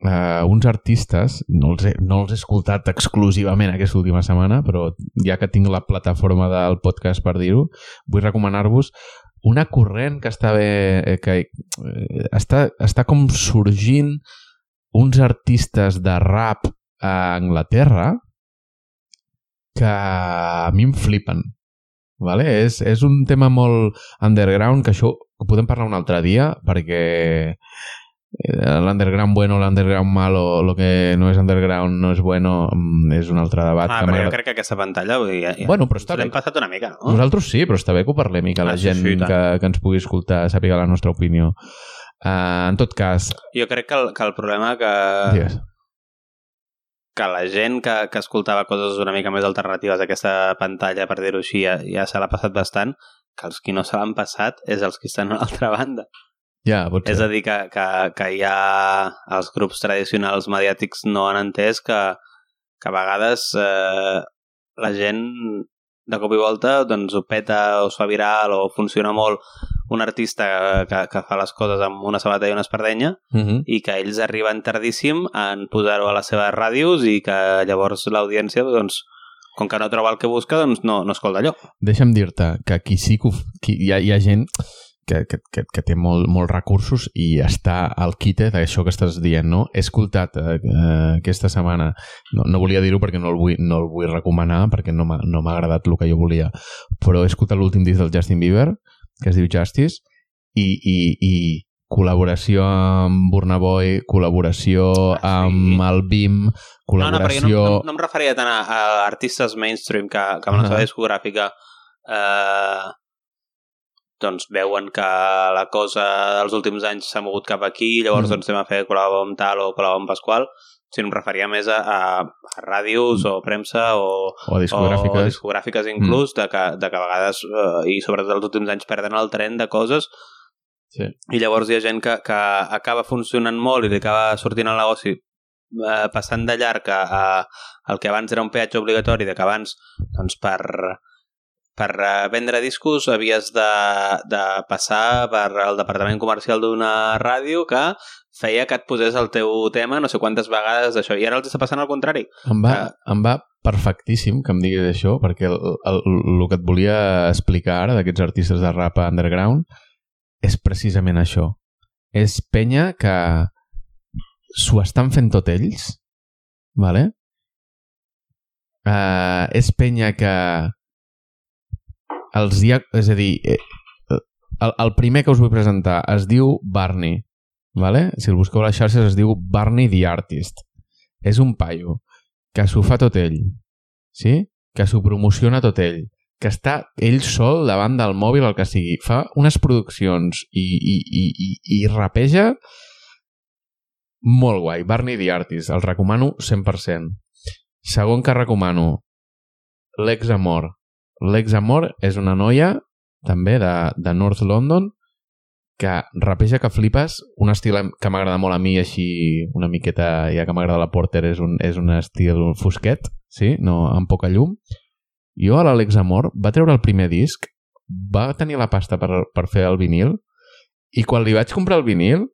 uh, uns artistes, no els, he, no els he escoltat exclusivament aquesta última setmana, però ja que tinc la plataforma del podcast per dir-ho, vull recomanar-vos una corrent que està bé, eh, que eh, està, està com sorgint uns artistes de rap a Anglaterra que a mi em flipen. Vale? És, és un tema molt underground, que això ho podem parlar un altre dia, perquè eh, l'underground bueno, l'underground malo, lo que no és underground no és bueno, mm, és un altre debat. Ah, que però jo crec que aquesta pantalla... Vull dir, ja, ja, Bueno, però està bé. passat una mica, no? Nosaltres sí, però està bé que ho parlem i que la Ah, sí, gent sí, que, que ens pugui escoltar sàpiga la nostra opinió. Uh, en tot cas, Jo crec que el, que el problema que, digues. que la gent que, que escoltava coses una mica més alternatives a aquesta pantalla, per dir-ho així, ja, ja se l'ha passat bastant, que els qui no se l'han passat és els que estan a l'altra banda. Ja, pot És a dir, que, que, que ja els grups tradicionals mediàtics no han entès que, que a vegades eh, la gent de cop i volta doncs, ho peta o es fa viral o funciona molt un artista que, que fa les coses amb una sabata i una espardenya Uh -huh. i que ells arriben tardíssim en posar-ho a les seves ràdios i que llavors l'audiència, doncs, com que no troba el que busca, doncs no, no escolta allò. Deixa'm dir-te que aquí sí que qui, hi, ha, hi ha gent que, que, que, que té molt, molts recursos i està al quite d'això que estàs dient, no? He escoltat eh, eh, aquesta setmana, no, no volia dir-ho perquè no el vull, no el vull recomanar, perquè no m'ha no agradat el que jo volia, però he escoltat l'últim disc del Justin Bieber, que es diu Justice, i, i, i col·laboració amb Burna Boy, col·laboració Ah, sí? amb el BIM, No, no, col·laboració... no, no, no em referia tant a, a artistes mainstream que, que amb la seva discogràfica eh, doncs veuen que la cosa dels últims anys s'ha mogut cap aquí, llavors Mm. doncs anem a fer col·laborar amb tal o col·laborar amb Pasqual, sinó em referia més a, a, a ràdios o premsa o, o discogràfiques. o discogràfiques inclús, de, que, de que a vegades, eh, i sobretot els últims anys, perden el tren de coses Sí. i llavors hi ha gent que, que acaba funcionant molt i li acaba sortint el negoci eh, passant de llarg a, a el que abans era un peatge obligatori, de que abans doncs, per, per eh, vendre discos havies de, de passar per el departament comercial d'una ràdio que feia que et posés el teu tema no sé quantes vegades d'això, i ara els està passant al contrari. Em va, em va perfectíssim que em diguis això, perquè el, el, el que et volia explicar ara d'aquests artistes de rap underground és precisament això. És penya que s'ho estan fent tot ells, vale? Uh, és penya que els dia... És a dir, eh, el, el primer que us vull presentar es diu Barney, vale? Si el busqueu a les xarxes es diu Barney the Artist. És un paio que s'ho fa tot ell, sí? que s'ho promociona tot ell, que està ell sol davant del mòbil, el que sigui, fa unes produccions i, i, i, i, i rapeja molt guai. Barney the Artist, el recomano 100%. Segon que recomano, Lex Amor. Lex Amor és una noia, també, de, de North London, que rapeja que flipes, un estil que m'agrada molt a mi, així una miqueta, ja que m'agrada la Porter, és un, és un estil fosquet, sí? no, amb poca llum. Jo a l'Àlex Amor va treure el primer disc, va tenir la pasta per, per fer el vinil, i quan li vaig comprar el vinil,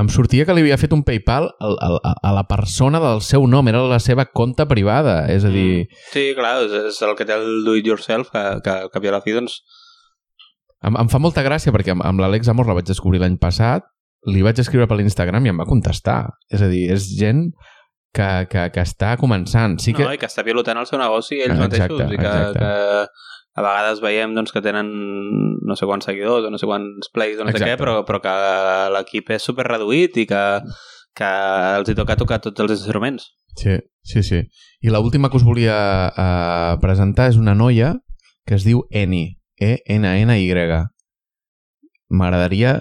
em sortia que li havia fet un PayPal a, a, a la persona del seu nom, era la seva compte privada, és a dir... Sí, clar, és, és el que té el do-it-yourself, que, que, que a la fi, doncs, Em, em fa molta gràcia perquè amb, amb l'Àlex Amor la vaig descobrir l'any passat, li vaig escriure per l'Instagram i em va contestar. És a dir, és gent que, que, que està començant. Sí que... no, i que està pilotant el seu negoci ells Ah, mateixos, exacte, i que, exacte. que a vegades veiem doncs, que tenen no sé quants seguidors o no sé quants plays o no sé què, però, però que l'equip és super reduït i que, que els hi toca tocar tots els instruments. Sí, sí, sí. I l'última que us volia uh, presentar és una noia que es diu Eni, E-N-N-Y. M'agradaria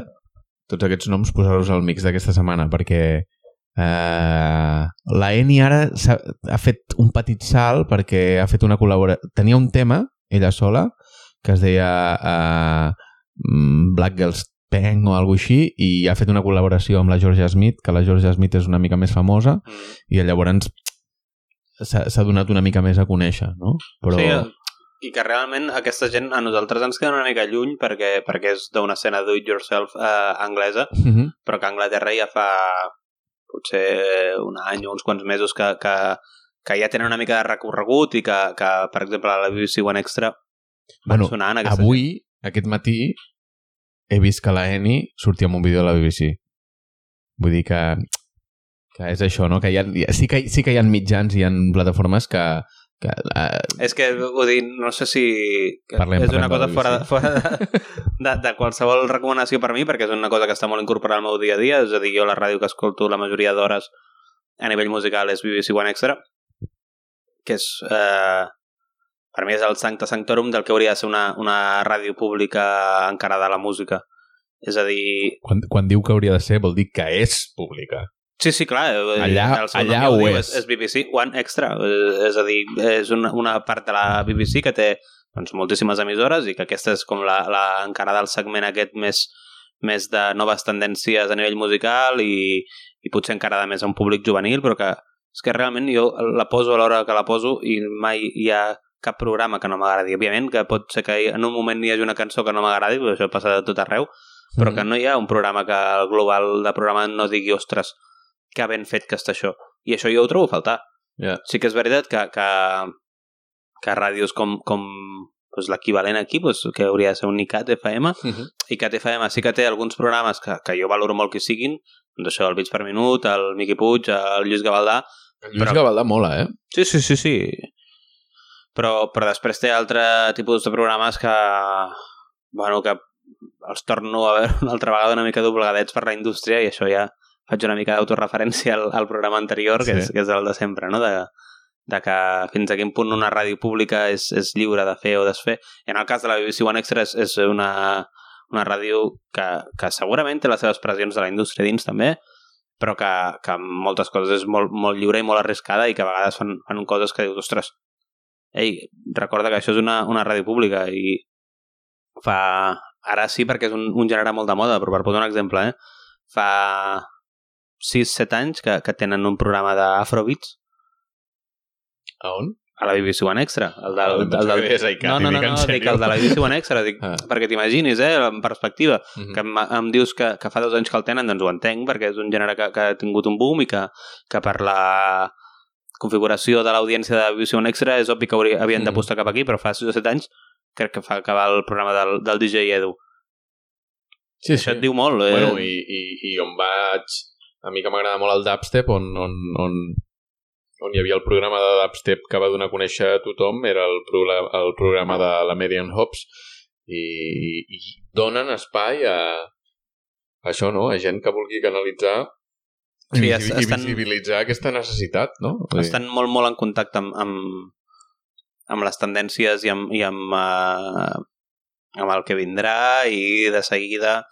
tots aquests noms posar-los al mix d'aquesta setmana, perquè eh, la Eni ara ha, ha fet un petit salt perquè ha fet una col·laboració... Tenia un tema, ella sola, que es deia eh, Black Girls Peng o alguna així, i ha fet una col·laboració amb la Georgia Smith, que la Georgia Smith és una mica més famosa, Mm. i llavors s'ha donat una mica més a conèixer, no? Però... Sí, i que realment aquesta gent a nosaltres ens queda una mica lluny perquè, perquè és d'una escena do-it-yourself eh, anglesa, Mhm. però que a Anglaterra ja fa potser un any o uns quants mesos que, que, que ja tenen una mica de recorregut i que, que per exemple, a la BBC One Extra van Bueno, sonant Avui, aquest matí, he vist que la Eni sortia amb un vídeo de la BBC. Vull dir que, que és això, no? Que hi ha, sí, que, sí que hi ha mitjans, hi ha plataformes que, que eh, És que, vull dir, no sé si... Parlem, és una parlem cosa de fora, BBC. fora de, de, de qualsevol recomanació per mi, perquè és una cosa que està molt incorporada al meu dia a dia, és a dir, jo la ràdio que escolto la majoria d'hores a nivell musical és BBC One Extra, que és... Eh, per mi és el sancta sanctorum del que hauria de ser una, una ràdio pública encarada a la música. És a dir, quan, quan diu que hauria de ser, vol dir que és pública. Sí, sí, clar. eh, Allà- allà ho diu, és. És BBC One Extra. eh, És a dir, és una, una part de la BBC que té doncs, moltíssimes emissores i que aquesta és com la, la encarada al segment aquest més, més de noves tendències a nivell musical i, i potser encarada més a un públic juvenil, però que és que realment jo la poso a l'hora que la poso i mai hi ha cap programa que no m'agradi. Òbviament que pot ser que en un moment hi hagi una cançó que no m'agradi, però això passa de tot arreu, però Mhm. que no hi ha un programa que el global de programa no digui, ostres, que ben fet que està això. I això jo ho trobo a faltar. Ja. Sí que és veritat que, que, que ràdios com, com doncs l'equivalent aquí, doncs, que hauria de ser un ICAT FM, Mhm. i CAT FM sí que té alguns programes que, que jo valoro molt que siguin, doncs això, el Bits per Minut, el Miqui Puig, el Lluís Gavaldà, El Lluís Però- Gavaldà mola, eh? Sí, sí, sí, sí. Però, però després té altre tipus de programes que, bueno, que els torno a veure una altra vegada una mica doblegadets per la indústria i això ja faig una mica d'autoreferència al, al programa anterior, que, Sí. és, que és el de sempre, no? De, de que fins a quin punt una ràdio pública és, és lliure de fer o desfer. I en el cas de la BBC One Extra és, és una, una ràdio que, que segurament té les seves pressions de la indústria dins també, però que, que en moltes coses és molt, molt lliure i molt arriscada i que a vegades fan, fan coses que dius, ostres, ei, recorda que això és una, una ràdio pública i fa... Ara sí perquè és un, un gènere molt de moda, però per posar un exemple, eh? fa 6-7 anys que, que tenen un programa d'Afrobeats A on? A la BBC One Extra. El del, Ah, el del, deies iCat no, no, no, no, dic el de la BBC One Extra, dic, Ah. perquè t'imaginis, eh, en perspectiva, Mhm. que em, em dius que, que fa dos anys que el tenen, doncs ho entenc, perquè és un gènere que, que ha tingut un boom i que, que per la configuració de l'audiència de BBC One Extra és obvi que hauria, havien Mm. d'apostar cap aquí, però fa 6 o 7 anys crec que fa acabar el programa del, del DJ Edu. Sí, Això et diu molt. Eh? Bueno, i, i, i on vaig... A mi que m'agrada molt el dubstep, on, on, on, on hi havia el programa de dubstep que va donar a conèixer a tothom, era el, programa, el programa de la Median Hops, i, i donen espai a, a això, no? A gent que vulgui canalitzar i, Sí, es- i estan- visibilitzar aquesta necessitat, no? Estan molt, molt en contacte amb, amb, amb les tendències i amb, i amb, uh, amb el que vindrà i de seguida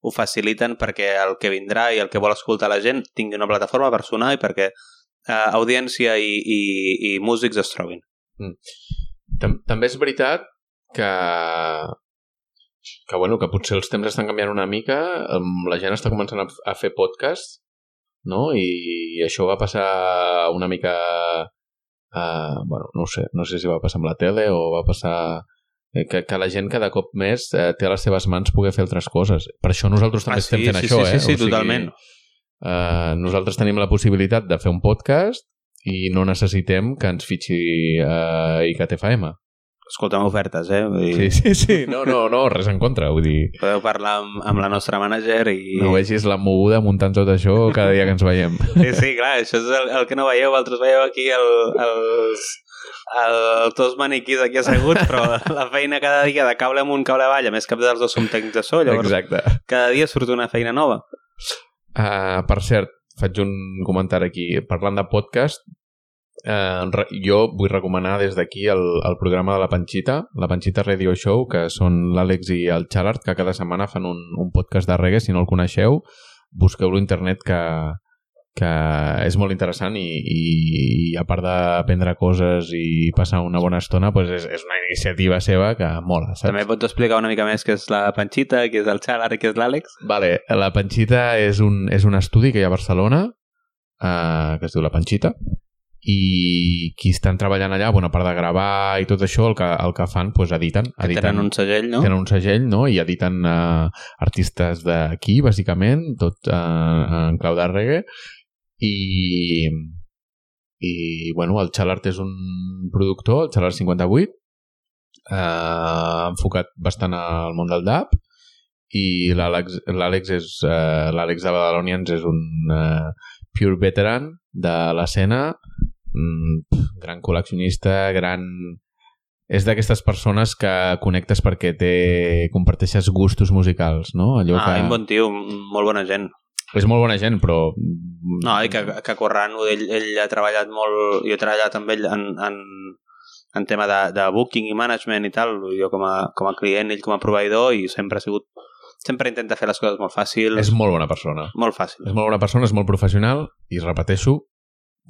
ho faciliten perquè el que vindrà i el que vol escoltar la gent tingui una plataforma per sonar i perquè uh, audiència i, i, i músics es trobin. Tam També és veritat que que, bueno, que potser els temps estan canviant una mica, la gent està començant a, a fer podcast, no? I, això va passar una mica... Uh, bueno, no sé, no sé si va passar amb la tele o va passar eh, que, que la gent cada cop més eh, té a les seves mans poder fer altres coses. Per això nosaltres també Ah, estem sí, fent sí, això, sí, eh? sí, sí, totalment. Eh, nosaltres tenim la possibilitat de fer un podcast i no necessitem que ens fitxi uh, ICAT-FM. Escolta'm ofertes, eh? Vull dir, Sí, sí, sí. No, no, no, res en contra. Vull dir, Podeu parlar amb, amb la nostra manager i... no vegis la moguda muntant tot això cada dia que ens veiem. Sí, sí, clar, això és el, el que no veieu, altres veieu aquí el, els, el, tots maniquís aquí asseguts, però la feina cada dia de cable amunt, cable avall, a més cap dels dos som tècnics de so, llavors Exacte. cada dia surt una feina nova. Uh, per cert, faig un comentari aquí. Parlant de podcast, Eh, re- jo vull recomanar des d'aquí el, el programa de La Panxita, La Panxita Radio Show, que són l'Àlex i el Xalart, que cada setmana fan un, un podcast de reggae. Si no el coneixeu, busqueu-lo a internet, que, que és molt interessant i, i, i a part d'aprendre coses i passar una bona estona, pues és, és una iniciativa seva que mola, saps? També pots explicar una mica més què és la Panxita, què és el Xalar què és l'Àlex? Vale, la Panxita és un, és un estudi que hi ha a Barcelona eh, que es diu La Panxita i qui estan treballant allà, bona part de gravar i tot això, el que, el que fan, pues, editen. Que editen tenen un segell, no? tenen un segell no? i editen uh, artistes d'aquí, bàsicament, tot uh, en clau de reggae. I, i bueno, el Xalart és un productor, el Xalart 58, uh, enfocat bastant al món del dub, i l'Àlex és uh, l'Àlex de Badalonians és un uh, pure veteran de l'escena mm, gran col·leccionista gran és d'aquestes persones que connectes perquè té, comparteixes gustos musicals, no? Allò Ah, que... un bon tio, molt bona gent. És molt bona gent, però... No, i que, que Corrano, ell, ell ha treballat molt, jo he treballat amb ell en, en, en tema de, de booking i management i tal, jo com a, com a client, ell com a proveïdor, i sempre ha sigut, sempre intenta fer les coses molt fàcil, És molt bona persona. molt fàcil. És molt bona persona, és molt professional i, repeteixo,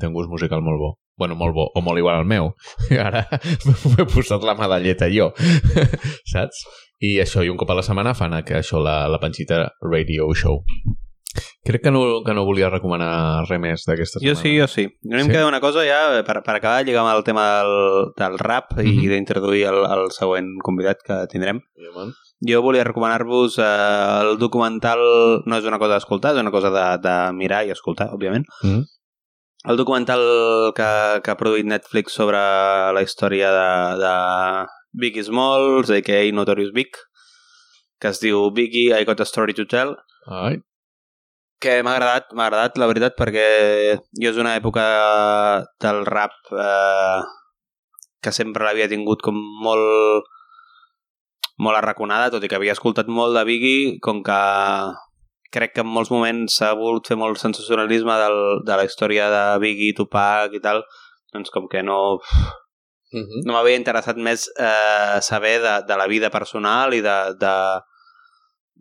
té un gust musical molt bo. Bueno, molt bo, o molt igual al meu. Ara m'he posat la medalleta jo, saps? I això, i un cop a la setmana fan que això, la, la Panxita Radio Show. Crec que no, que no volia recomanar res més d'aquesta Jo setmana. sí, jo sí. Mi em Sí? queda una cosa ja, per, per acabar, lligar amb el tema del, del rap i Mhm. d'introduir el, el següent convidat que tindrem. Man. Jo volia recomanar-vos eh, el documental, no és una cosa d'escoltar, és una cosa de, de mirar i escoltar, òbviament. Mm. El documental que, que ha produït Netflix sobre la història de, de Biggie Smalls, a.k.a. Notorious Big, que es diu Biggie, I Got a Story to Tell, Ai, que m'ha agradat, m'ha agradat, la veritat, perquè jo és una època del rap eh, que sempre l'havia tingut com molt molt arraconada, tot i que havia escoltat molt de Biggie, com que crec que en molts moments s'ha volgut fer molt sensacionalisme del, de la història de Biggie, Tupac i tal, doncs com que no, uh -huh. no m'havia interessat més eh, saber de, de la vida personal i de, de,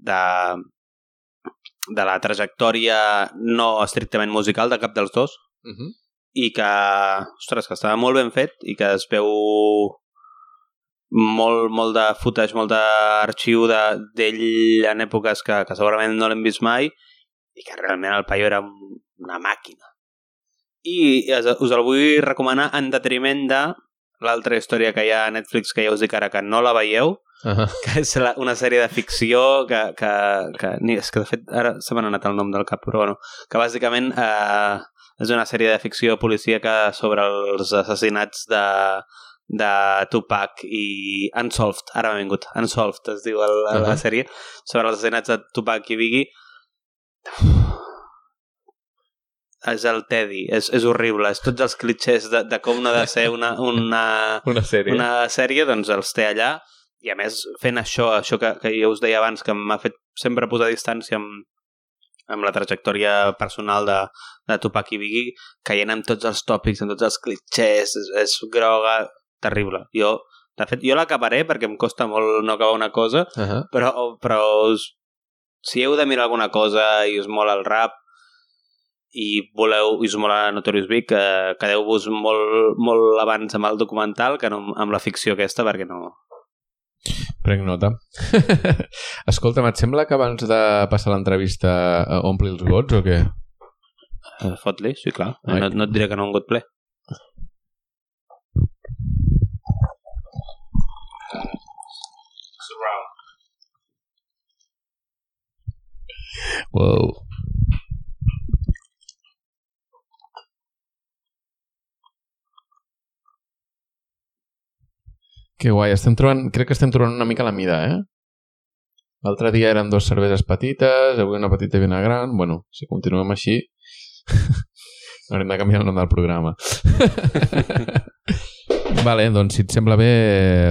de, de la trajectòria no estrictament musical de cap dels dos Uh -huh. i que, ostres, que estava molt ben fet i que es veu molt, molt de footage, molt d'arxiu de- d'ell en èpoques que, que segurament no l'hem vist mai i que realment el paio era un- una màquina. I us el vull recomanar en detriment de l'altra història que hi ha a Netflix que ja us dic ara que no la veieu, Uh -huh. que és la, una sèrie de ficció que, que, que ni, és que de fet ara se m'ha anat el nom del cap però bueno, que bàsicament eh, és una sèrie de ficció policíaca sobre els assassinats de, de Tupac i Unsolved, ara m'ha vingut Unsolved es diu el, uh -huh. la sèrie sobre els assassinats de Tupac i Biggie és el tedi, és, és horrible és tots els clitxers de, de com no ha de ser una, una, Una sèrie. una sèrie doncs els té allà i a més fent això, això que, que jo us deia abans que m'ha fet sempre posar distància amb, amb la trajectòria personal de, de Tupac i Biggie caient amb tots els tòpics, amb tots els clitxers és, és groga, terrible jo, de fet, jo l'acabaré perquè em costa molt no acabar una cosa Uh -huh. però, però us, si heu de mirar alguna cosa i us mola el rap i voleu, i us mola Notorious Big, eh, quedeu-vos molt, molt abans amb el documental que no amb la ficció aquesta, perquè no... Prenc nota. Escolta'm, et sembla que abans de passar l'entrevista eh, ompli els gots o què? Eh, Fot-li, sí, clar. Ai. No, no et diré que no un got ple. Wow. Que guai, estem trobant, crec que estem trobant una mica la mida, eh? L'altre dia eren dos cerveses petites, avui una petita i una gran. Bueno, si continuem així, haurem de canviar el nom del programa. vale, doncs si et sembla bé,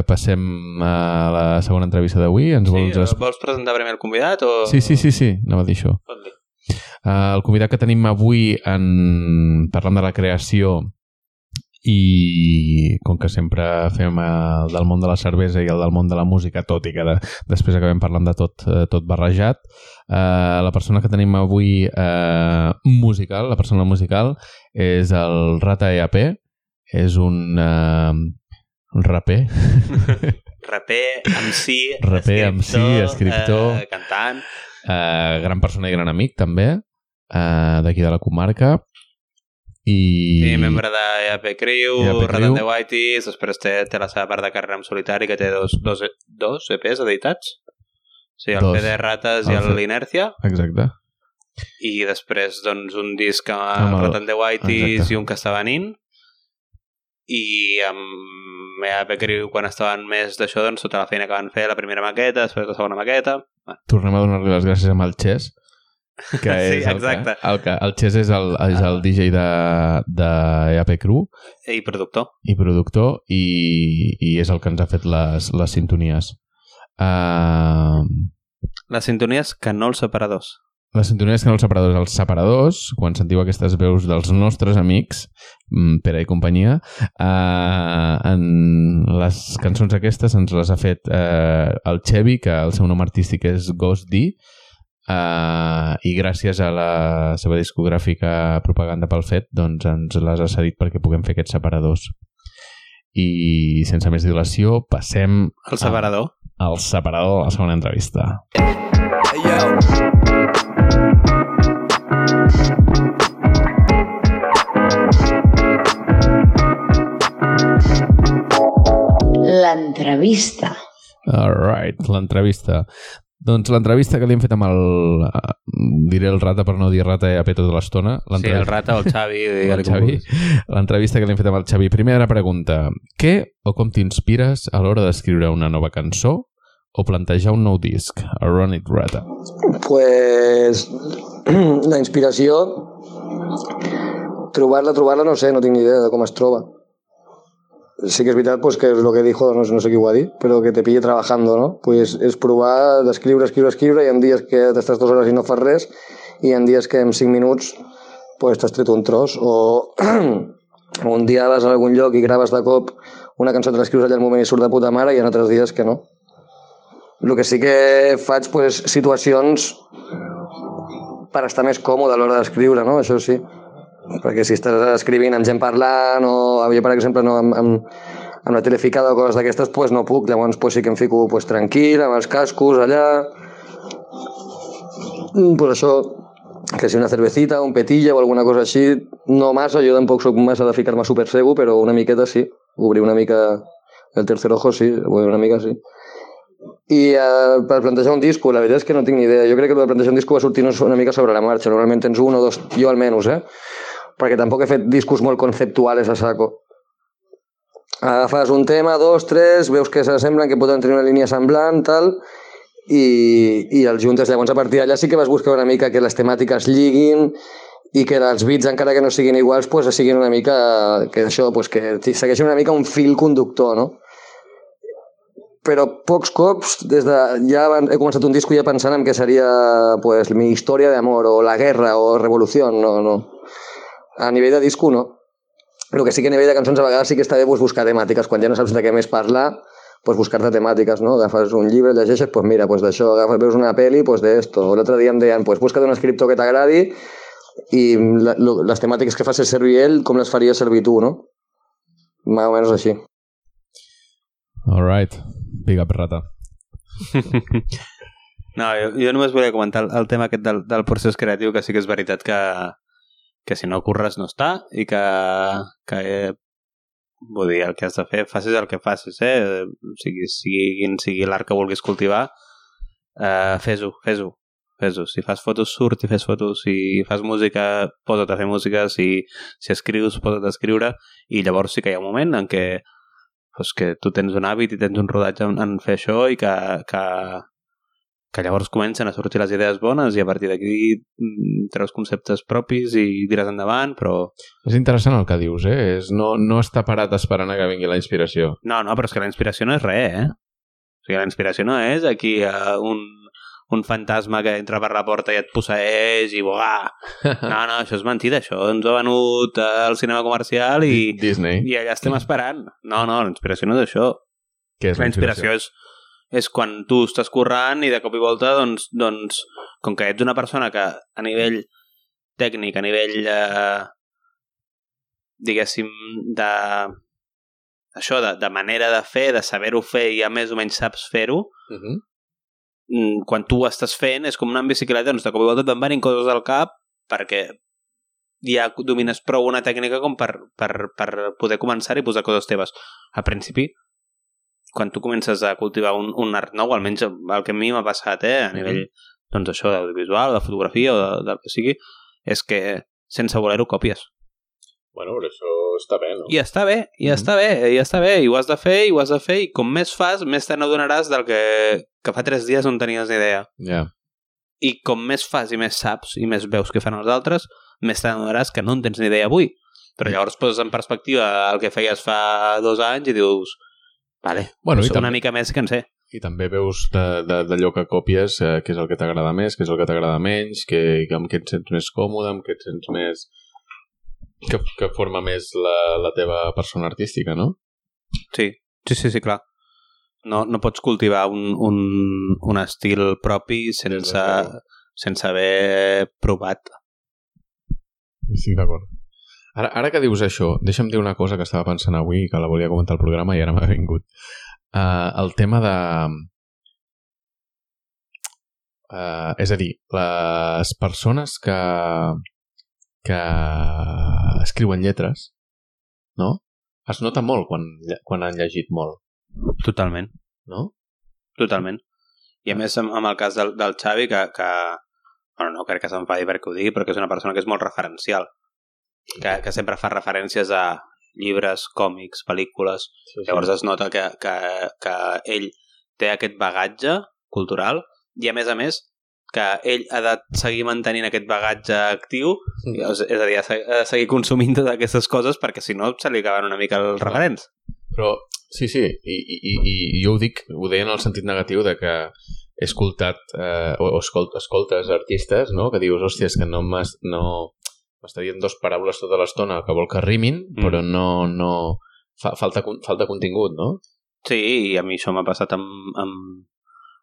passem a la segona entrevista d'avui. Ens Sí, vols... es- vols presentar primer el convidat o... Sí, sí, sí, sí, anava a dir això. Uh, el convidat que tenim avui en... parlant de la creació i com que sempre fem el del món de la cervesa i el del món de la música, tot i que de, després acabem parlant de tot, eh, tot barrejat, eh, la persona que tenim avui eh, musical, la persona musical, és el Rata EAP, és un, eh, un raper. Raper, MC, Raper, MC, escriptor. Eh, cantant. eh, gran persona i gran amic, també, eh, d'aquí de la comarca. I... I membre de EAP Crew, EAP the Whiteys, després té, té la seva part de carrera en solitari, que té dos, dos, dos EPs editats. Sí, el Dos. PD Rates i El el. Exacte. I després, doncs, un disc amb, Amb el- Rat and the Whiteys i un que està venint. I amb EAP Crew, quan estaven més d'això, doncs, tota la feina que van fer, la primera maqueta, després la segona maqueta... Tornem a donar-li les gràcies amb el Chess, que Sí, és el exacte. Que, el, que, el Chess és el, és el DJ de, de EAP Crew I productor. i productor i, i és el que ens ha fet les, les sintonies. Uh, Les sintonies que no els separadors. les sintonies que no els separadors, els separadors, quan sentiu aquestes veus dels nostres amics, mm, Pere i companyia, uh, en les cançons aquestes ens les ha fet uh, el Xevi, que el seu nom artístic és Ghost D, uh, i gràcies a la seva discogràfica propaganda pel fet, doncs ens les ha cedit perquè puguem fer aquests separadors. I sense més dilació, passem El separador. al separador de la segona entrevista. L'entrevista. All right, l'entrevista. Doncs l'entrevista que li hem fet amb el... eh, diré el rata per no dir rata EAP tota l'estona. Sí, el L'entrevista- Rata o el Xavi. el Xavi. L'entrevista que li hem fet amb el Xavi. Primera pregunta. Què o com t'inspires a l'hora d'escriure una nova cançó o plantejar un nou disc? A Run It Rata. pues la inspiració trobar-la, trobar-la no sé, no tinc ni idea de com es troba sí que és veritat pues, que és el que dijo, no, no sé qui ho ha dit però que te pille trabajando, no? Pues és provar d'escriure, escriure, escriure i en dies que t'estàs dues hores i no fas res i en dies que en cinc minuts pues, t'has tret un tros o un dia vas a algun lloc i graves de cop una cançó te l'escrius allà al moment i surt de puta mare i en altres dies que no el que sí que faig pues, situacions per estar més còmode a l'hora d'escriure, no? Això sí. Perquè si estàs escrivint amb gent parlant o jo, per exemple, no, amb, amb, amb la teleficada o coses d'aquestes, pues no puc. Llavors pues, sí que em fico pues, tranquil, amb els cascos allà. Mm, Pues això, que si una cervecita, un petilla o alguna cosa així, no massa, jo tampoc sóc massa de ficar-me super segur, però una miqueta sí. Obrir una mica el tercer ojo, sí, una mica sí. I eh, per plantejar un disco, la veritat és que no tinc ni idea. Jo crec que el de plantejar un disco va sortir una mica sobre la marxa. Normalment tens un o dos, jo almenys, eh? Perquè tampoc he fet discos molt conceptuals a saco. Agafes un tema, dos, tres, veus que s'assemblen, que poden tenir una línia semblant, tal, i, i els juntes. Llavors, a partir d'allà sí que vas buscar una mica que les temàtiques lliguin i que els beats, encara que no siguin iguals, pues, siguin una mica... que això, pues, que segueixin una mica un fil conductor, no? però pocs cops, des de, ja he començat un disco ja pensant en què seria pues, mi història d'amor, o la guerra, o revolució, no, no. A nivell de disco, no. El que sí que a nivell de cançons a vegades sí que està bé pues, buscar temàtiques, quan ja no saps de què més parlar, pues, buscar-te temàtiques, no? Agafes un llibre, llegeixes, pues mira, pues d'això, agafes, veus una pel·li, pues d'esto. O l'altre dia em deien, pues busca't un escriptor que t'agradi i la, lo, les temàtiques que facis servir ell, com les faries servir tu, no? Més o menys així. All right. Big up, rata. No, jo, jo només volia comentar el, el tema aquest del, del procés creatiu, que sí que és veritat que, que si no curres no està i que, que vull dir, el que has de fer, facis el que facis, eh? Sigui, sigui, sigui l'art que vulguis cultivar, eh, fes-ho, fes-ho, fes-ho. Si fas fotos, surt i fes fotos. Si fas música, posa't a fer música. Si, si escrius, posa't a escriure. I llavors sí que hi ha un moment en què pues, que tu tens un hàbit i tens un rodatge en, en fer això i que, que, que llavors comencen a sortir les idees bones i a partir d'aquí mm, treus conceptes propis i tires endavant, però... És interessant el que dius, eh? És no, no estar parat esperant a que vingui la inspiració. No, no, però és que la inspiració no és res, eh? O sigui, la inspiració no és aquí uh, un, un fantasma que entra per la porta i et posseeix i buah! No, no, això és mentida, això ens ho ha venut al cinema comercial i, Disney. i allà estem esperant. No, no, la inspiració no és això. Què és La inspiració és, és quan tu estàs currant i de cop i volta, doncs, doncs com que ets una persona que a nivell tècnic, a nivell, eh, diguéssim, de això, de, de manera de fer, de saber-ho fer i ja més o menys saps fer-ho, Uh -huh. mm, quan tu ho estàs fent és com en bicicleta, doncs de cop i volta te'n venint coses al cap perquè ja domines prou una tècnica com per, per, per poder començar i posar coses teves. Al principi, quan tu comences a cultivar un, un art nou, almenys el que a mi m'ha passat, eh, a nivell, doncs això, d'audiovisual, de fotografia o de, del que sigui, és que sense voler-ho copies. Bueno, però això està bé, no? I està bé, i Mhm. està bé, i està bé, i ho has de fer, i ho has de fer, i com més fas, més te n'adonaràs del que, que fa tres dies no en tenies ni idea. Ja. I com més fas i més saps, i més veus que fan els altres, més te n'adonaràs que no en tens ni idea avui. Però llavors poses en perspectiva el que feies fa dos anys i dius, vale, Bueno, i soc una també- mica més que en sé. I també veus d'allò que copies eh, què és el que t'agrada més, què és el que t'agrada menys, que, que amb què et sents més còmode, amb què et sents més... Que, que forma més la, la teva persona artística, no? Sí, sí, sí, sí clar. No, no pots cultivar un, un, un estil propi sense, sense haver provat. Estic d'acord. Ara, ara que dius això, deixa'm dir una cosa que estava pensant avui i que la volia comentar al programa i ara m'ha vingut. Uh, el tema de... Uh, és a dir, les persones que, que escriuen lletres, no? Es nota molt quan, quan han llegit molt, Totalment. no? Totalment. I a més, amb, amb el cas del, del Xavi, que, que bueno, no crec que s'enfadi perquè ho digui, però que és una persona que és molt referencial, que, que sempre fa referències a llibres, còmics, pel·lícules, Sí, llavors es nota que, que, que ell té aquest bagatge cultural i, a més a més, que ell ha de seguir mantenint aquest bagatge actiu, Mm. és, és a dir, ha de seguir consumint totes aquestes coses perquè si no se li acaben una mica els referents. Però, sí, sí, i, i, i i jo ho dic, ho deia en el sentit negatiu de que he escoltat eh, o, o escolt, escoltes artistes no? que dius, hòstia, és que no m'has no, m'està dient dos paraules tota l'estona que vol que rimin, Mm. però no, no fa, falta, falta contingut, no? Sí, i a mi això m'ha passat amb, amb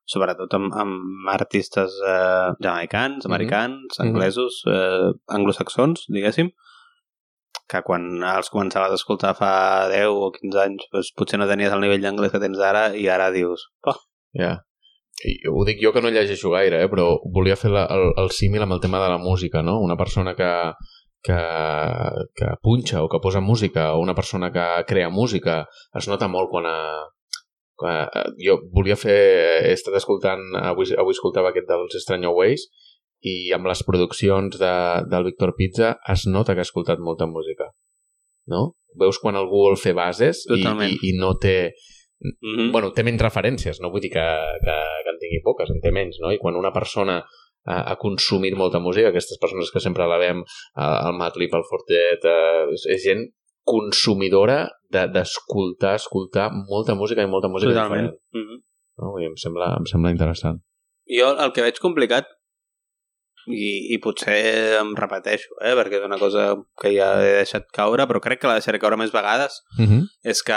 sobretot amb, amb artistes eh, jamaicans, Mhm. americans, Mhm. anglesos, eh, anglosaxons, diguéssim, que quan els començaves a escoltar fa 10 o 15 anys doncs potser no tenies el nivell d'anglès que tens ara i ara dius, oh, Ja. Ho dic jo que no llegeixo gaire, eh? però volia fer la, el, el símil amb el tema de la música, no? Una persona que, que, que punxa o que posa música o una persona que crea música es nota molt quan a, quan a, jo volia fer he estat escoltant avui, avui escoltava aquest dels Stranger Ways i amb les produccions de, del Víctor Pizza es nota que ha escoltat molta música no? Veus quan algú vol fer bases i, Totalment. i, i no té mm -hmm. bueno, té menys referències, no vull dir que, que, que en tingui poques, en té menys, no? I quan una persona ha, ha consumit molta música, aquestes persones que sempre la veiem al Matlip, al Fortet, eh, és, gent consumidora de- d'escoltar, de, escoltar molta música i molta música totalment. diferent. Mm -hmm. No? Dir, em, sembla, em sembla interessant. Jo el que veig complicat i, i potser em repeteixo, eh, perquè és una cosa que ja he deixat caure, però crec que la deixaré caure més vegades, Uh -huh. és que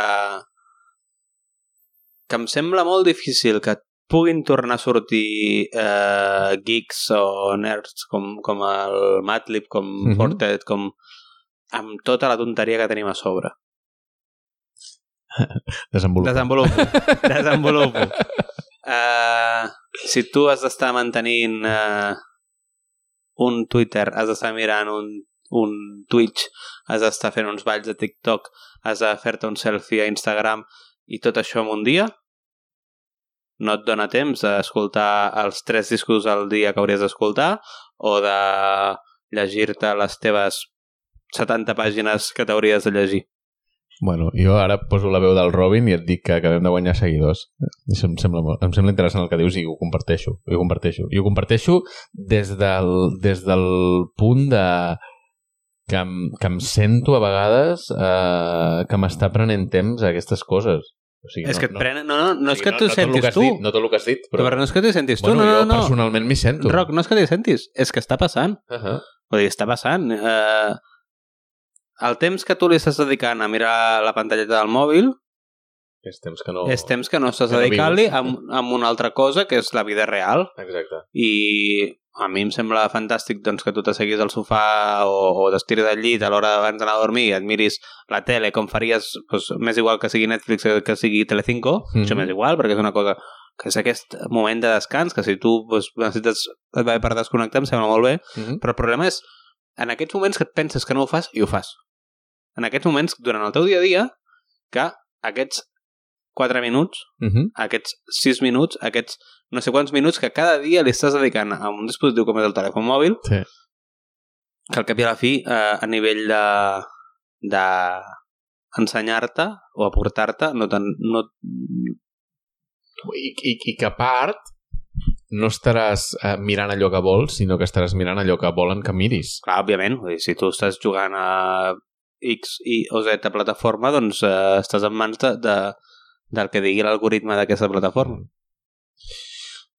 que em sembla molt difícil que puguin tornar a sortir eh, geeks o nerds com, com el Matlib, com Mhm. -huh. Fortet, com amb tota la tonteria que tenim a sobre. Desenvolupa. Desenvolupo. Desenvolupo. Uh, si tu has d'estar mantenint uh, un Twitter, has d'estar mirant un, un Twitch, has d'estar fent uns balls de TikTok, has de fer-te un selfie a Instagram i tot això en un dia, no et dona temps d'escoltar els tres discos al dia que hauries d'escoltar o de llegir-te les teves 70 pàgines que t'hauries de llegir. Bueno, jo ara poso la veu del Robin i et dic que acabem de guanyar seguidors. Això em sembla, molt- em sembla interessant el que dius i ho comparteixo. I ho comparteixo. I ho comparteixo des del, des del punt de que em, que em sento a vegades eh, que m'està prenent temps a aquestes coses. O sigui, És no, que et no, prenen... No, no, no és que tu no, no sentis tu. Dit, no tot el que has dit, però... Però no és que t'hi sentis tu, bueno, no, jo no, no. personalment m'hi sento. Roc, no és que t'hi sentis, és que està passant. Uh -huh. Vull dir, està passant. Eh, el temps que tu li estàs dedicant a mirar la pantalleta del mòbil És temps que no... és temps que no estàs no dedicant-li amb, amb una altra cosa que és la vida real. Exacte. I a mi em sembla fantàstic doncs, que tu t'asseguis al sofà o, o t'estiris al llit a l'hora abans d'anar a dormir i et miris la tele com faries, doncs, més igual que sigui Netflix que, que sigui Telecinco, mm. -hmm. això m'és igual perquè és una cosa que és aquest moment de descans que si tu doncs, necessites et va per desconnectar em sembla molt bé, Uh -huh. però el problema és en aquests moments que et penses que no ho fas i ho fas. En aquests moments, durant el teu dia a dia, que aquests 4 minuts, Uh -huh. aquests 6 minuts, aquests no sé quants minuts que cada dia li estàs dedicant a un dispositiu com és el telèfon mòbil, Sí. que al cap i a la fi, eh, a nivell de, de ensenyar-te o aportar-te, no tan, no, I, i, I que a part no estaràs eh, mirant allò que vols, sinó que estaràs mirant allò que volen que miris. clar, òbviament, vull dir, si tu estàs jugant a X i o Z plataforma, doncs eh, estàs en mans de, de, del que digui l'algoritme d'aquesta plataforma.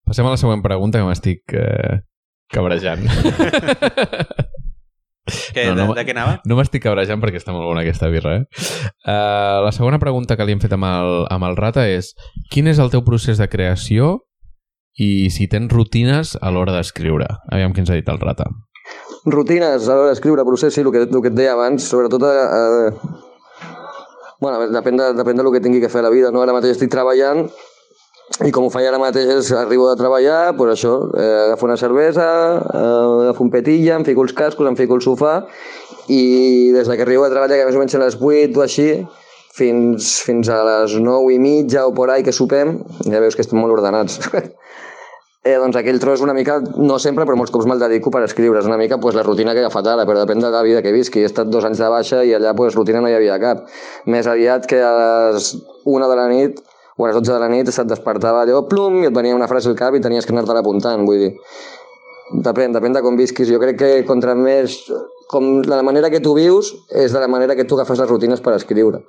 Passem a la següent pregunta que m'estic eh, cabrejant. Que, No, no, de, de què anava? no m'estic cabrejant perquè està molt bona aquesta birra, eh? Uh, la segona pregunta que li hem fet amb el, amb el Rata és quin és el teu procés de creació i si tens rutines a l'hora d'escriure? Aviam què ens ha dit el Rata. Rutines a l'hora d'escriure, procés, sí, el que, el que et deia abans, sobretot a, a... Bueno, depèn de, depèn de lo que tingui que fer a la vida, no? Ara mateix estic treballant i com ho faig ara mateix és arribo de treballar, doncs això, eh, agafo una cervesa, eh, agafo un petilla, em fico els cascos, em fico al sofà i des de que arribo a treballar, que més o menys a les 8 o així, fins, fins a les 9 i mitja o por ahí que sopem, ja veus que estem molt ordenats. Eh, doncs aquell tros una mica, no sempre, però molts cops me'l dedico per escriure. És una mica pues, la rutina que he agafat ara, però depèn de la vida que visqui. He estat dos anys de baixa i allà pues, rutina no hi havia cap. Més aviat que a les una de la nit o a les 12 de la nit se't despertava allò, plum, i et venia una frase al cap i tenies que anar-te apuntant, vull dir. Depèn, depèn de com visquis. Jo crec que contra més... Com la manera que tu vius és de la manera que tu agafes les rutines per escriure.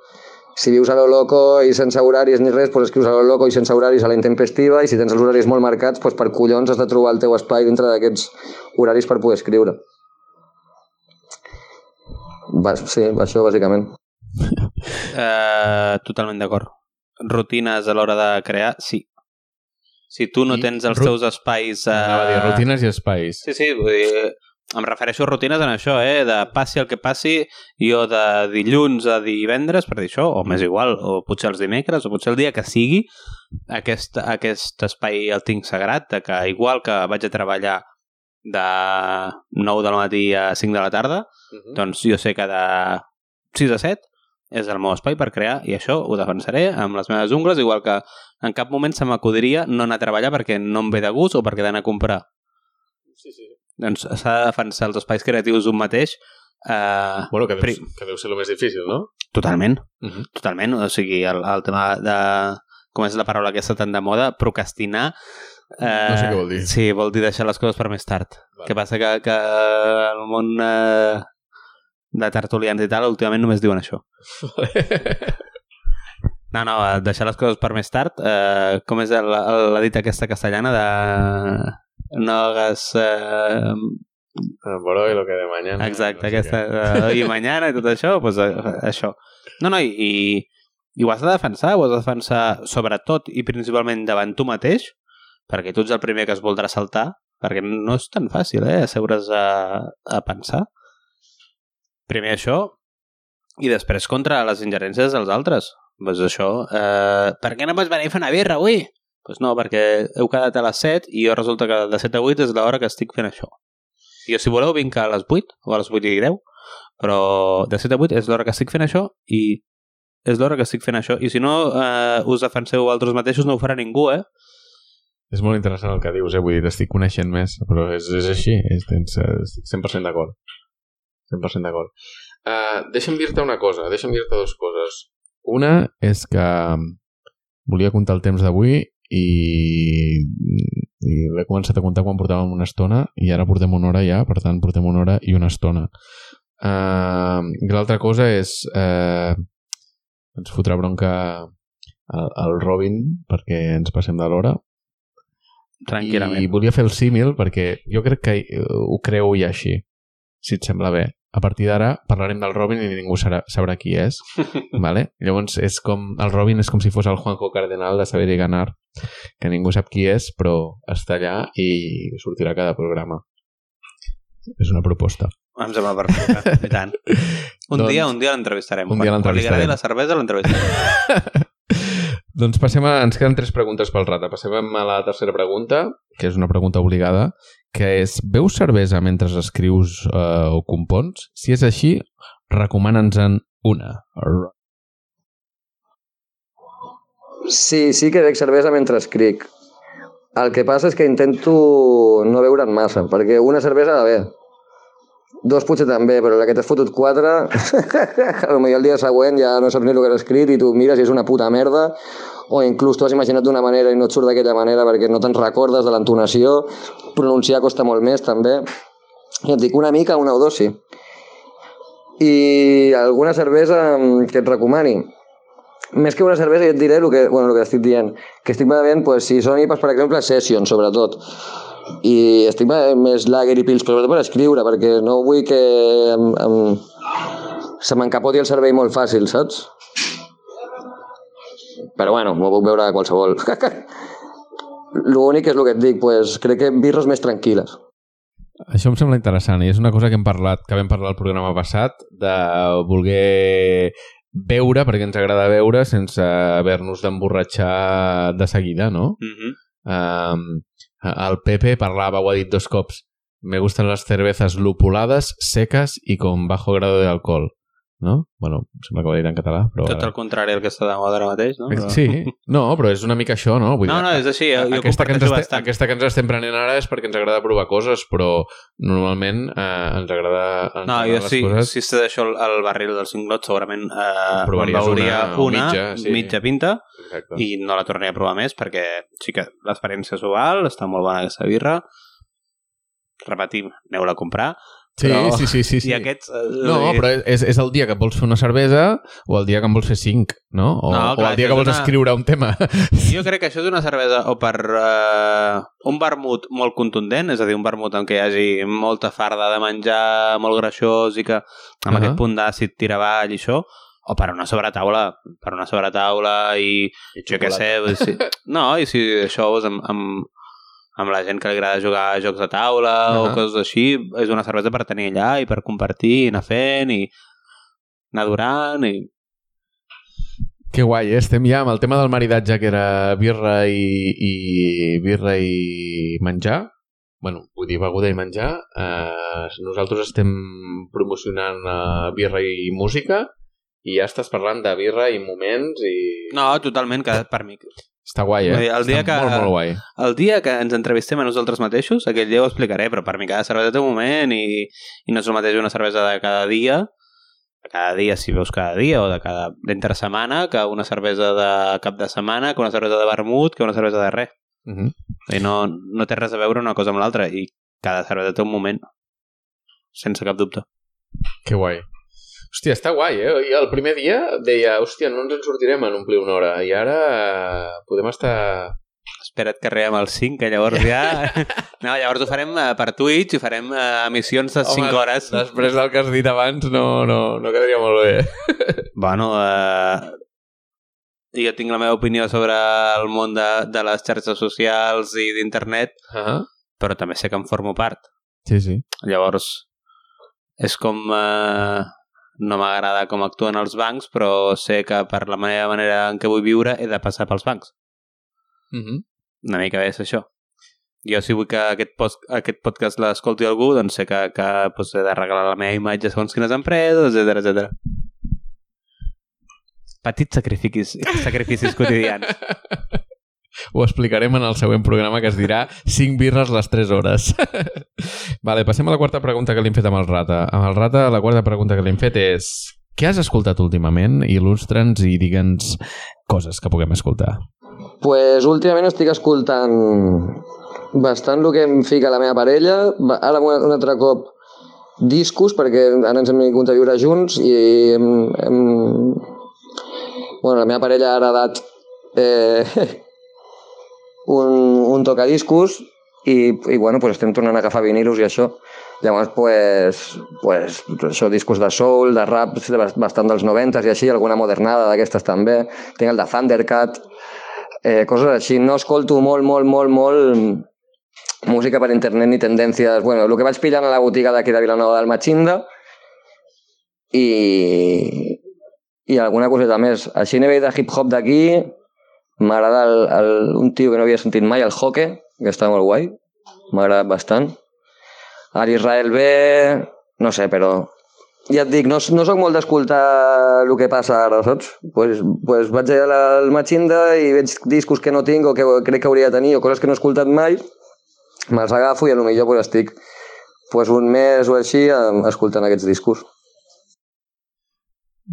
Si vius a lo loco i sense horaris ni res, doncs escrius a lo loco i sense horaris a la intempestiva i si tens els horaris molt marcats, doncs per collons has de trobar el teu espai dintre d'aquests horaris per poder escriure. Va, sí, això bàsicament. Eh, totalment d'acord. Rutines a l'hora de crear, sí. Si tu no I tens els teus espais... Eh... Anava a dir rutines i espais. Sí, sí, vull dir, em refereixo a rutines en això, eh? De passi el que passi, jo de dilluns a divendres, per dir això, o més igual, o potser els dimecres, o potser el dia que sigui, aquest, aquest espai el tinc sagrat, de que igual que vaig a treballar de 9 del matí a 5 de la tarda, Uh -huh. doncs jo sé que de 6 a 7 és el meu espai per crear i això ho defensaré amb les meves ungles, igual que en cap moment se m'acudiria no anar a treballar perquè no em ve de gust o perquè he d'anar a comprar. Sí, sí. Doncs s'ha de defensar els espais creatius un mateix eh, Bueno, que deu, que deu ser el més difícil, no? totalment, Uh -huh. totalment. O sigui, el, el tema de... Com és la paraula aquesta tan de moda? Procrastinar. Eh, No sé què vol dir. Sí, vol dir deixar les coses per més tard. Vale. Què passa que, que el món eh, de tertulians i tal últimament només diuen això. No, no, eh, deixar les coses per més tard. Eh, com és el- la dita aquesta castellana de... No hagas... Eh, Bueno, y lo que de mañana. exacte, no sé aquesta... Eh, I mañana i tot això, doncs això. No, no, i, i, i ho has de defensar, ho has de defensar sobretot i principalment davant tu mateix, perquè tu ets el primer que es voldrà saltar, perquè no és tan fàcil, eh, asseure's a, a pensar. Primer això, i després contra les ingerències dels altres. Doncs això, eh, per què no pots venir a fer una birra avui? Pues no, perquè heu quedat a les 7 i jo resulta que de 7 a 8 és l'hora que estic fent això. I jo, si voleu, vinc a les 8 o a les 8 i 10, però de 7 a 8 és l'hora que estic fent això i és l'hora que estic fent això. I si no eh, us defenseu vosaltres mateixos, no ho farà ningú, eh? És molt interessant el que dius, eh? Vull dir, t'estic coneixent més, però és, és així, és, tens, eh, estic 100% d'acord. 100% d'acord. Uh, deixa'm dir-te una cosa, deixa'm dir-te dues coses. Una és que volia comptar el temps d'avui i, i l'he començat a comptar quan portàvem una estona i ara portem una hora ja, per tant portem una hora i una estona. Uh, I l'altra cosa és uh, ens fotrà bronca el, el Robin perquè ens passem de l'hora. Tranquil·lament. I volia fer el símil perquè jo crec que ho creu ja així, si et sembla bé. A partir d'ara parlarem del Robin i ningú sabrà, sabrà qui és. vale? Llavors és com, el Robin és com si fos el Juanjo Cardenal de Saber i Ganar, que ningú sap qui és, però està allà i sortirà cada programa. És una proposta. Em sembla perfecte, i tant. Un Doncs- dia, un dia l'entrevistarem. un dia Quan- Quan li l'entrevistarem. la cervesa, l'entrevistarem. Doncs passem a... Ens queden tres preguntes pel rata. Passem a la tercera pregunta, que és una pregunta obligada, que és, beus cervesa mentre escrius eh, o compons? Si és així, recomana'ns-en una. Sí, sí que bec cervesa mentre escric. El que passa és que intento no beure'n massa, perquè una cervesa va bé. Dos potser també, però la que t'has fotut quatre, potser el dia següent ja no saps ni el que has escrit i tu mires i és una puta merda, o inclús t'ho has imaginat d'una manera i no et surt d'aquella manera perquè no te'n recordes de l'entonació, pronunciar costa molt més també. I et dic, una mica, una o dos sí. I alguna cervesa mm, que et recomani? Més que una cervesa, jo et diré el que, bueno, el que estic dient. Que estic bevent, pues, si són IPAs, per exemple, Session, sobretot. I estic bevent més lager i pils, sobretot per escriure, perquè no vull que em, em, se m'encapoti el cervell molt fàcil, saps? Però bueno, m'ho puc veure qualsevol. L'únic és el que et dic, pues, crec que birres més tranquil·les. Això em sembla interessant i és una cosa que hem parlat, que vam parlar al programa passat, de voler beure, perquè ens agrada beure, sense haver-nos d'emborratxar de seguida, no? Mhm. Um, el Pepe parlava, ho ha dit dos cops, me gustan las cervezas lupuladas, secas y con bajo grado de alcohol. No? Bueno, sembla que ho ha dit en català, però... Tot el contrari al que està de moda ara mateix, no? Però- Sí, no, però és una mica això, no? Vull No, dir, no, és així, jo, jo aquesta, que ens comparteixo este, bastant. aquesta que ens estem prenent ara és perquè ens agrada provar coses, però normalment eh, ens agrada... Ens No, jo sí, coses. si se deixo el, el barril del cinglot segurament eh, Provaries veuria una una, mitja, sí. mitja pinta Exacte. i no la tornaré a provar més perquè sí que l'experiència s'ho val, està molt bona aquesta birra repetim, aneu-la a comprar Sí, però- sí, sí, sí, sí. i aquests eh, No, però és, és el dia que vols fer una cervesa o el dia que en vols fer cinc, no? O, No, clar, o el dia que vols una- escriure un tema. jo crec que això és una cervesa o per eh, un vermut molt contundent, és a dir, un vermut en què hi hagi molta farda de menjar, molt greixós i que amb Ahà. aquest punt d'àcid tira avall i això, o per una sobretaula, per una sobretaula i, jo què sé, si, no, i si això és amb, amb, amb la gent que li agrada jugar a jocs de taula o Ahà. coses així, és una cervesa per tenir allà i per compartir, i anar fent i anar durant i... Que guai, eh? estem ja amb el tema del maridatge que era birra i, i birra i menjar. bueno, vull dir, beguda i menjar. Eh, nosaltres estem promocionant eh, birra i música i ja estàs parlant de birra i moments i... No, totalment, que per mi. Està guai, eh? Vull dir, el dia Està que- molt, molt guai. El dia que ens entrevistem a nosaltres mateixos, aquell dia ho explicaré, però per mi cada cervesa té un moment i, i no és el mateix una cervesa de cada dia, de cada dia si veus cada dia o de cada d'entre setmana, que una cervesa de cap de setmana, que una cervesa de vermut, que una cervesa de res. Uh -huh. I no, no té res a veure una cosa amb l'altra i cada cervesa té un moment, sense cap dubte. Que guai. Hòstia, està guai, eh? I el primer dia deia, hòstia, no ens en sortirem en omplir una hora. I ara eh, podem estar... Espera't que arribem al 5, que llavors ja... No, llavors ho farem eh, per Twitch i farem eh, emissions de 5 hores. Després del que has dit abans no, no, no quedaria molt bé. Bueno, eh, jo tinc la meva opinió sobre el món de, de les xarxes socials i d'internet, Uh -huh. però també sé que en formo part. Sí, sí. Llavors, és com... Eh, no m'agrada com actuen els bancs, però sé que per la meva manera en què vull viure he de passar pels bancs. Uh -huh. Una mica és això. Jo, si vull que aquest, post, aquest podcast l'escolti algú, doncs sé que, que doncs, he de regalar la meva imatge segons quines empreses, etc etc. Petits sacrificis, sacrificis quotidians. Ho explicarem en el següent programa que es dirà 5 birres les 3 hores. vale, passem a la quarta pregunta que li hem fet amb el Rata. Amb el Rata, la quarta pregunta que li hem fet és què has escoltat últimament? Il·lustra'ns i digue'ns coses que puguem escoltar. pues, últimament estic escoltant bastant el que em fica la meva parella, ara un, altre cop discos, perquè ara ens hem vingut a viure junts i hem, hem... Bueno, la meva parella ha heredat eh, un, un tocadiscos i, i bueno, pues estem tornant a agafar vinilos i això. Llavors, pues, pues, això, discos de soul, de rap, bastant dels 90 i així, alguna modernada d'aquestes també. Tinc el de Thundercat, eh, coses així. No escolto molt, molt, molt, molt música per internet ni tendències... Bueno, el que vaig pillant a la botiga d'aquí de Vilanova del Matxinda i, i alguna coseta més. Així a nivell de hip-hop d'aquí, m'agrada el, un tio que no havia sentit mai, el Hoque, que està molt guai, m'ha bastant. A l'Israel B, no sé, però ja et dic, no, no sóc molt d'escoltar el que passa ara, saps? Pues, pues vaig allà al Machinda i veig discos que no tinc o que crec que hauria de tenir o coses que no he escoltat mai, me'ls agafo i potser pues, estic pues, un mes o així eh, escoltant aquests discos.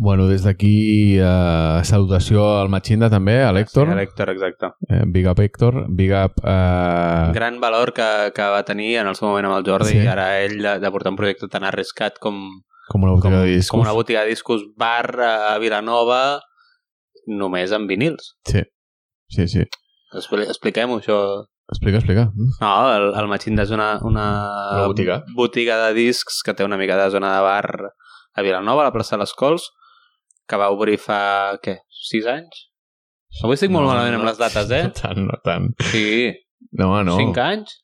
Bueno, des d'aquí eh, salutació al Machinda també, a l'Hèctor. Sí, L'Hèctor, exacte. Eh, big up Héctor, big up... Eh... Gran valor que, que va tenir en el seu moment amb el Jordi Sí. i ara ell de, de portar un projecte tan arriscat com, Com una botiga com, de discos. com una botiga de discos bar a Vilanova només amb vinils. Sí, sí, sí. Expli Expliquem-ho, això. Explica, explica. Mm. No, el, el Machinda és una, una, Una botiga. botiga de discs que té una mica de zona de bar a Vilanova, a la plaça de les Cols, que va obrir fa, què, sis anys? Avui estic molt No, malament no, amb les dates, eh? No tant, no tant. Sí, No, no. cinc anys?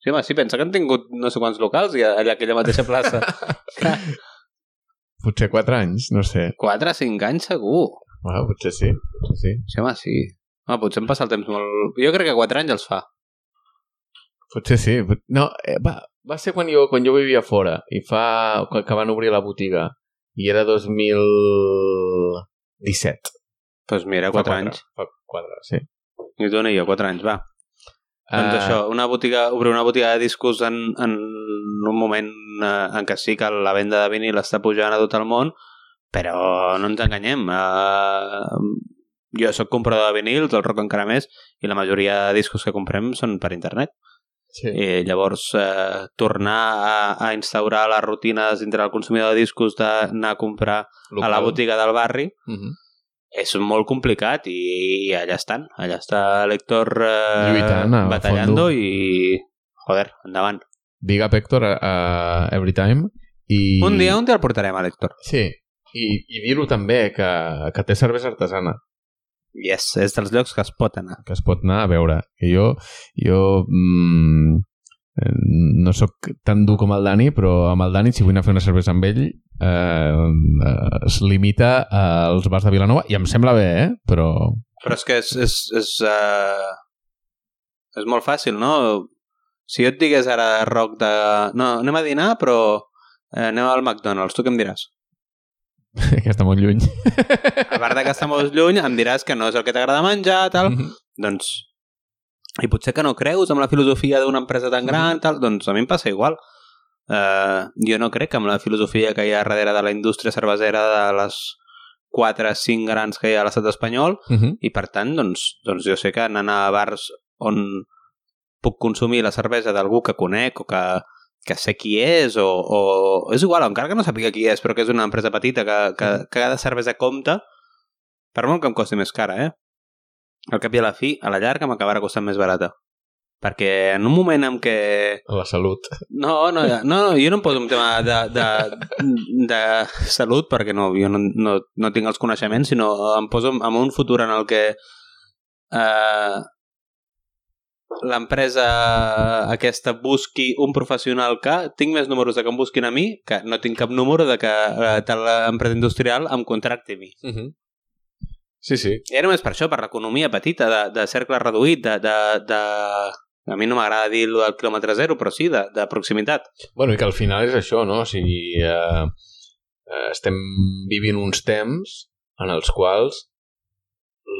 Sí, home, sí, pensa que han tingut no sé quants locals i allà aquella mateixa plaça. Potser 4 anys, no sé. 4 5 anys segur. Bueno, potser sí. Potser sí. Sí, home, sí. Home, potser em passa el temps molt... Jo crec que 4 anys els fa. Potser sí. Pot- No, eh, va, va ser quan jo, quan jo vivia fora i fa... que van obrir la botiga i era 2017. Doncs pues mira, 4 Fa anys. Fa 4, sí. Tu ni jo, 4 anys, va. Doncs Ah, això, una botiga, obrir una botiga de discos en, en un moment eh, en què sí que la venda de vinil està pujant a tot el món, però no ens enganyem. Eh, jo sóc comprador de vinils, el rock encara més, i la majoria de discos que comprem són per internet. Sí. I llavors, eh, tornar a, a instaurar les rutines dintre del consumidor de discos d'anar a comprar a la botiga del barri Mhm. és molt complicat i, i allà estan. Allà està l'Héctor eh, Lluitant batallando i... Joder, endavant. Big up Héctor a, a Every Time. I... Un dia, un dia el portarem a l'Héctor. Sí. I, i dir-ho també, que, que té cervesa artesana, Yes, és dels llocs que es pot anar. que es pot anar a veure. Que jo, jo mm, eh, no sóc tan dur com el Dani, però amb el Dani, si vull anar a fer una cervesa amb ell, eh, eh, es limita als bars de Vilanova, i em sembla bé, eh? Però... Però és que és... és, és, uh, és molt fàcil, no? Si jo et digués ara, Roc, de... No, anem a dinar, però eh, anem al McDonald's, tu què em diràs? que està molt lluny. A part de que està molt lluny, em diràs que no és el que t'agrada menjar, tal. Doncs... I potser que no creus amb la filosofia d'una empresa tan gran, tal, doncs a mi em passa igual. Uh, jo no crec amb la filosofia que hi ha darrere de la indústria cervesera de les 4 5 grans que hi ha a l'estat espanyol Mhm. i per tant, doncs, doncs jo sé que anant a bars on puc consumir la cervesa d'algú que conec o que, que sé qui és o, o és igual, encara que no sàpiga qui és però que és una empresa petita que, que, que cada cervesa compta per molt que em costi més cara, eh? Al cap i a la fi, a la llarga m'acabarà costant més barata. Perquè en un moment en què... La salut. No, no, no, no jo no em poso un tema de, de, de salut perquè no, jo no, no, no tinc els coneixements, sinó em poso en un futur en el que eh, l'empresa aquesta busqui un professional que tinc més números de que em busquin a mi que no tinc cap número de que eh, tal empresa industrial em contracti a mi. Mhm. Sí, sí. I era només per això, per l'economia petita, de, de cercle reduït, de, de, de... A mi no m'agrada dir el quilòmetre zero, però sí, de, de proximitat. Bueno, i que al final és això, no? O sigui, eh, eh, estem vivint uns temps en els quals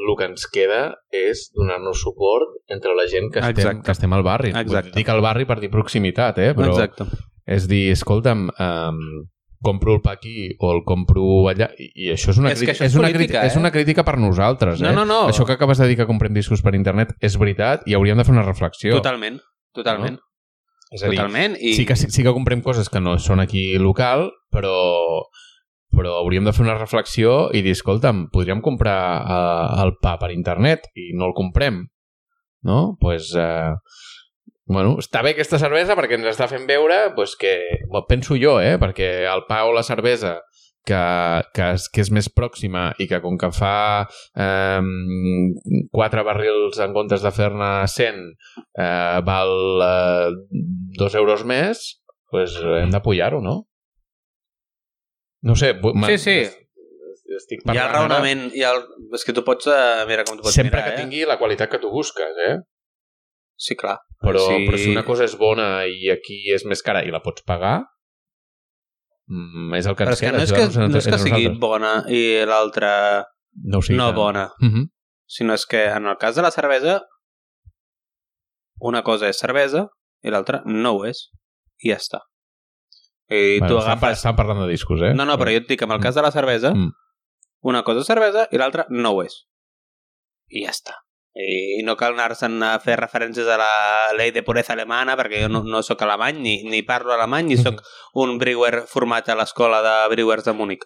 el que ens queda és donar-nos suport entre la gent que estem, Exacte. que estem al barri. Exacte. Dic al barri per dir proximitat, eh? Però Exacte. és dir, escolta'm, um, compro el pa aquí o el compro allà i, i això és una, És això és és, una política, crítica, eh? és una crítica per nosaltres, No, eh? no, no. Això que acabes de dir que comprem discos per internet és veritat i hauríem de fer una reflexió. Totalment, totalment. És a dir, Totalment. I... sí, que, sí que comprem coses que no són aquí local, però però hauríem de fer una reflexió i dir, escolta'm, podríem comprar uh, el pa per internet i no el comprem, no? pues, uh, bueno, està bé aquesta cervesa perquè ens està fent veure pues, que, bueno, penso jo, eh, perquè el pa o la cervesa que, que, és, que és més pròxima i que com que fa eh, quatre barrils en comptes de fer-ne 100 eh, val eh, dos euros més, pues hem d'apujar-ho, no? No sé... Sí, sí. Estic Hi ha el parlant raonament... Hi ha el... És que tu pots... Uh, mira com tu pots Sempre mirar, que eh? tingui la qualitat que tu busques, eh? Sí, clar. Però, sí. però si una cosa és bona i aquí és més cara i la pots pagar, mm, és el que Però ens és que queda. no és que, no és que sigui nosaltres. bona i l'altra no, sigui no bona, Uh -huh. sinó és que en el cas de la cervesa una cosa és cervesa i l'altra no ho és. I ja està. I bueno, tu agafes... estan parlant de discos, eh? No, no, però jo et dic, en el cas de la cervesa, Mm. una cosa és cervesa i l'altra no ho és. I ja està. I no cal anar-se'n a fer referències a la llei de pureza alemana, perquè jo no, no sóc alemany, ni, ni parlo alemany, ni sóc un brewer format a l'escola de brewers de Múnich.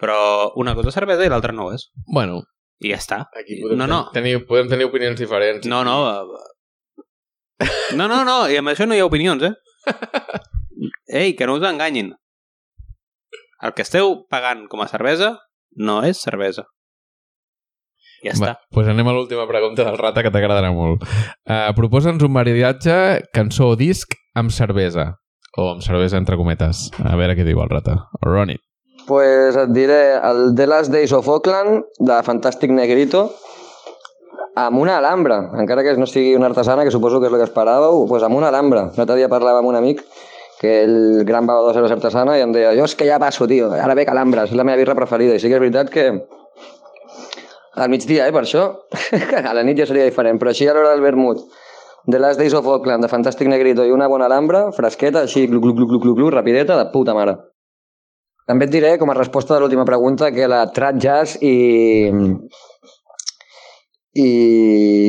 Però una cosa és cervesa i l'altra no ho és. Bueno, I ja està. aquí podem, No, no. Tenir, podem tenir opinions diferents. No, no. eh, No, no, no, i amb això no hi ha opinions, eh? Ei, que no us enganyin. El que esteu pagant com a cervesa no és cervesa. Ja està. Va, doncs anem a l'última pregunta del Rata que t'agradarà molt. Uh, Proposa'ns un maridatge, cançó o disc amb cervesa. O amb cervesa entre cometes. A veure què diu el Rata. Ronnie. Pues et diré el The Last Days of Oakland, de Fantàstic Negrito, amb una alhambra, encara que no sigui una artesana, que suposo que és el que esperàveu, pues amb una alhambra. L'altre dia parlava amb un amic que el gran bevedor de cervesa artesana i em deia, jo és que ja passo, tio, ara bec alhambra, és la meva birra preferida. I sí que és veritat que al migdia, eh, per això, a la nit ja seria diferent, però així a l'hora del vermut, The Last Days of Oakland, de Fantàstic Negrito i una bona alhambra, fresqueta, així, glu, glu, glu, glu, glu, glu, rapideta, de puta mare. També et diré, com a resposta de l'última pregunta, que la trad jazz i, i,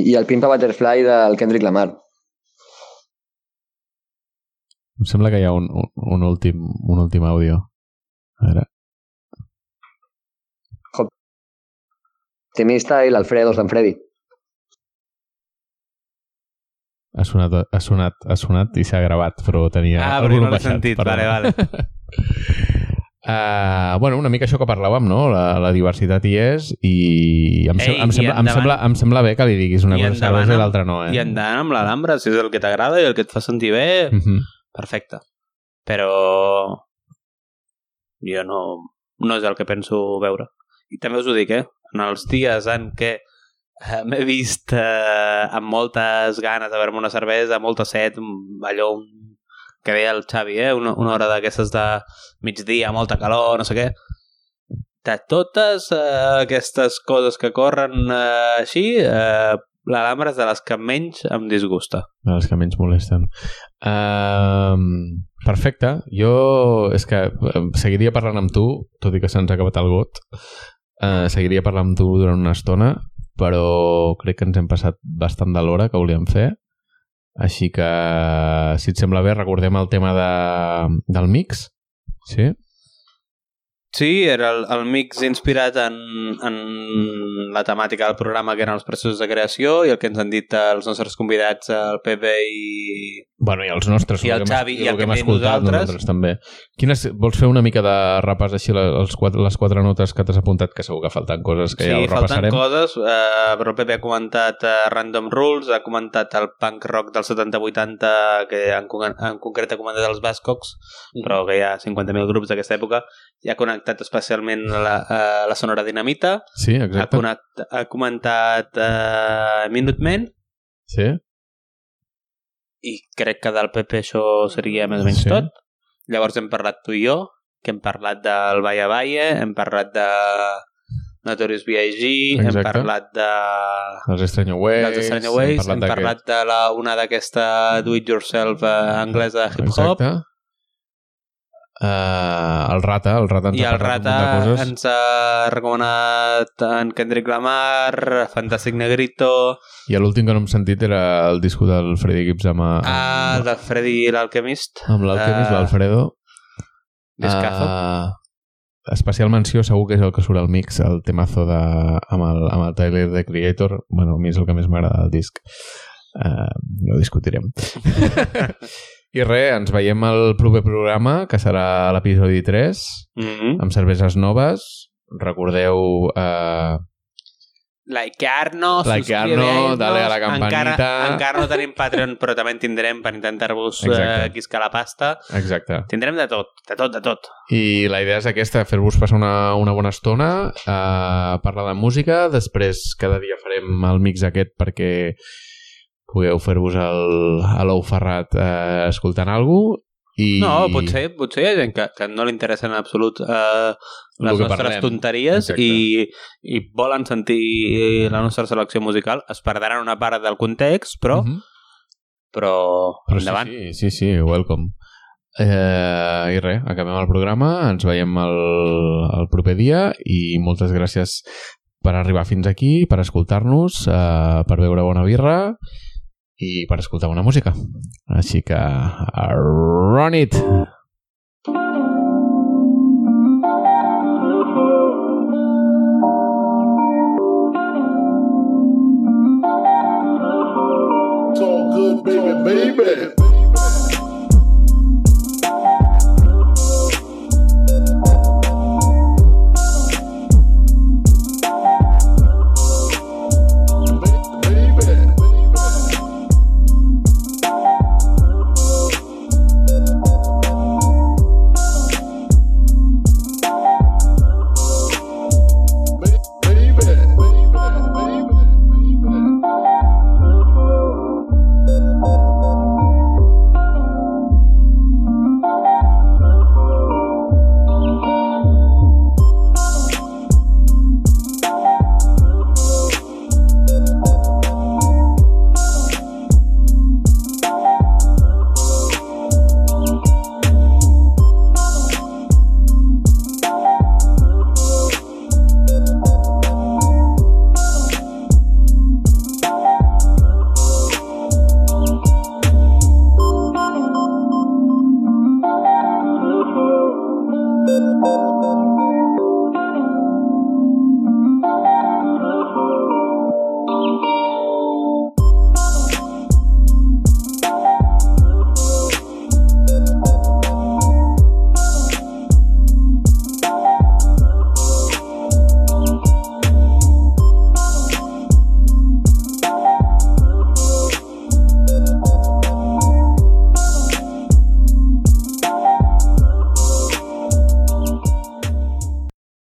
i el Pimpa Butterfly del Kendrick Lamar. Em sembla que hi ha un, un, un, últim, un últim àudio. A veure. Style, Alfredos d'en Freddy. Ha sonat, ha sonat, ha sonat i s'ha gravat, però tenia Ah, però no l'he sentit. perdó. Vale, vale. Uh, bueno, una mica això que parlàvem, no? La, la diversitat hi és i em, sem Ei, em, i sembla, em, sembla, em sembla bé que li diguis una I cosa cervesa i l'altra no, eh? I endavant amb l'alhambra, si és el que t'agrada i el que et fa sentir bé, Mm -hmm. Perfecte. Però jo no, no és el que penso veure. I també us ho dic, eh? En els dies en què eh, m'he vist eh, amb moltes ganes de beure una cervesa, molta set, allò un, que deia el Xavi, eh? una, una hora d'aquestes de migdia, molta calor, no sé què. De totes eh, aquestes coses que corren eh, així, eh, l'alhambra és de les que menys em disgusta. De les que menys molesten. Uh, perfecte. Jo és que seguiria parlant amb tu, tot i que se'ns ha acabat el got. Uh, seguiria parlant amb tu durant una estona, però crec que ens hem passat bastant de l'hora que volíem fer. Així que, si et sembla bé, recordem el tema de, del mix. Sí? Sí, era el, el mix inspirat en, en la temàtica del programa que eren els processos de creació i el que ens han dit els nostres convidats, el Pepe i... Bueno, i els nostres, I el que hem- Xavi, i el que hem escoltat nosaltres. nosaltres també. Quines, vols fer una mica de repàs així les, quatre, les quatre notes que t'has apuntat, que segur que falten coses que sí, ja ho falten repassarem. coses, eh, però el Pepe ha comentat eh, Random Rules, ha comentat el punk rock del 70-80, que en, en concret ha comentat els Bascocs, però que hi ha 50.000 grups d'aquesta època, i ha connectat especialment la, eh, la Sonora Dinamita, Sí, ha, exacte. connect, ha comentat eh, Minutemen, Sí? i crec que del PP això seria més o menys Sí. tot. Llavors hem parlat tu i jo, que hem parlat del Valle Valle, hem parlat de Notorious B.I.G., hem parlat de Els Strange Ways. dels Strange Ways, hem d'aquest- parlat de la, una d'aquesta do-it-yourself eh, anglesa de hip-hop, Exacte. Uh, el Rata, el Rata ens i ha el Rata de coses. ens ha recomanat en Kendrick Lamar, Fantastic Negrito, I l'últim que no hem sentit era el disco del Freddy Gibbs amb, amb, ah, el de Freddy l'Alchemist, amb l'Alchemist, Ah, l'Alfredo. Descazo. Uh, especial menció segur que és el que surt al mix, el temazo de, amb, el, amb el Tyler, The Creator. Bueno, a mi és el que més m'agrada del disc. Uh, no ho discutirem. I res, ens veiem al proper programa, que serà l'episodi 3, Mm -hmm. amb cerveses noves. Recordeu... Uh, Likear-nos, Likear-nos, subscriure-nos. dale a la campanita. Encara, encara no tenim Patreon, però també en tindrem per intentar-vos eh, quiscar la pasta. exacte. Tindrem de tot, de tot, de tot. I la idea és aquesta, fer-vos passar una, una bona estona, uh, parlar de música, després cada dia farem el mix aquest perquè pugueu fer-vos a l'ou ferrat uh, escoltant alguna i... No, potser, potser hi ha gent que, que no li interessa en absolut eh, les nostres parlem. tonteries Exacte. i, i volen sentir la nostra selecció musical. Es perdran una part del context, però, Mhm. però, Però endavant. sí, sí, sí, sí, welcome. Eh, I res, acabem el programa, ens veiem el, el proper dia i moltes gràcies per arribar fins aquí, per escoltar-nos, eh, per veure bona birra i per escoltar bona música. Així que, run it! Baby, baby.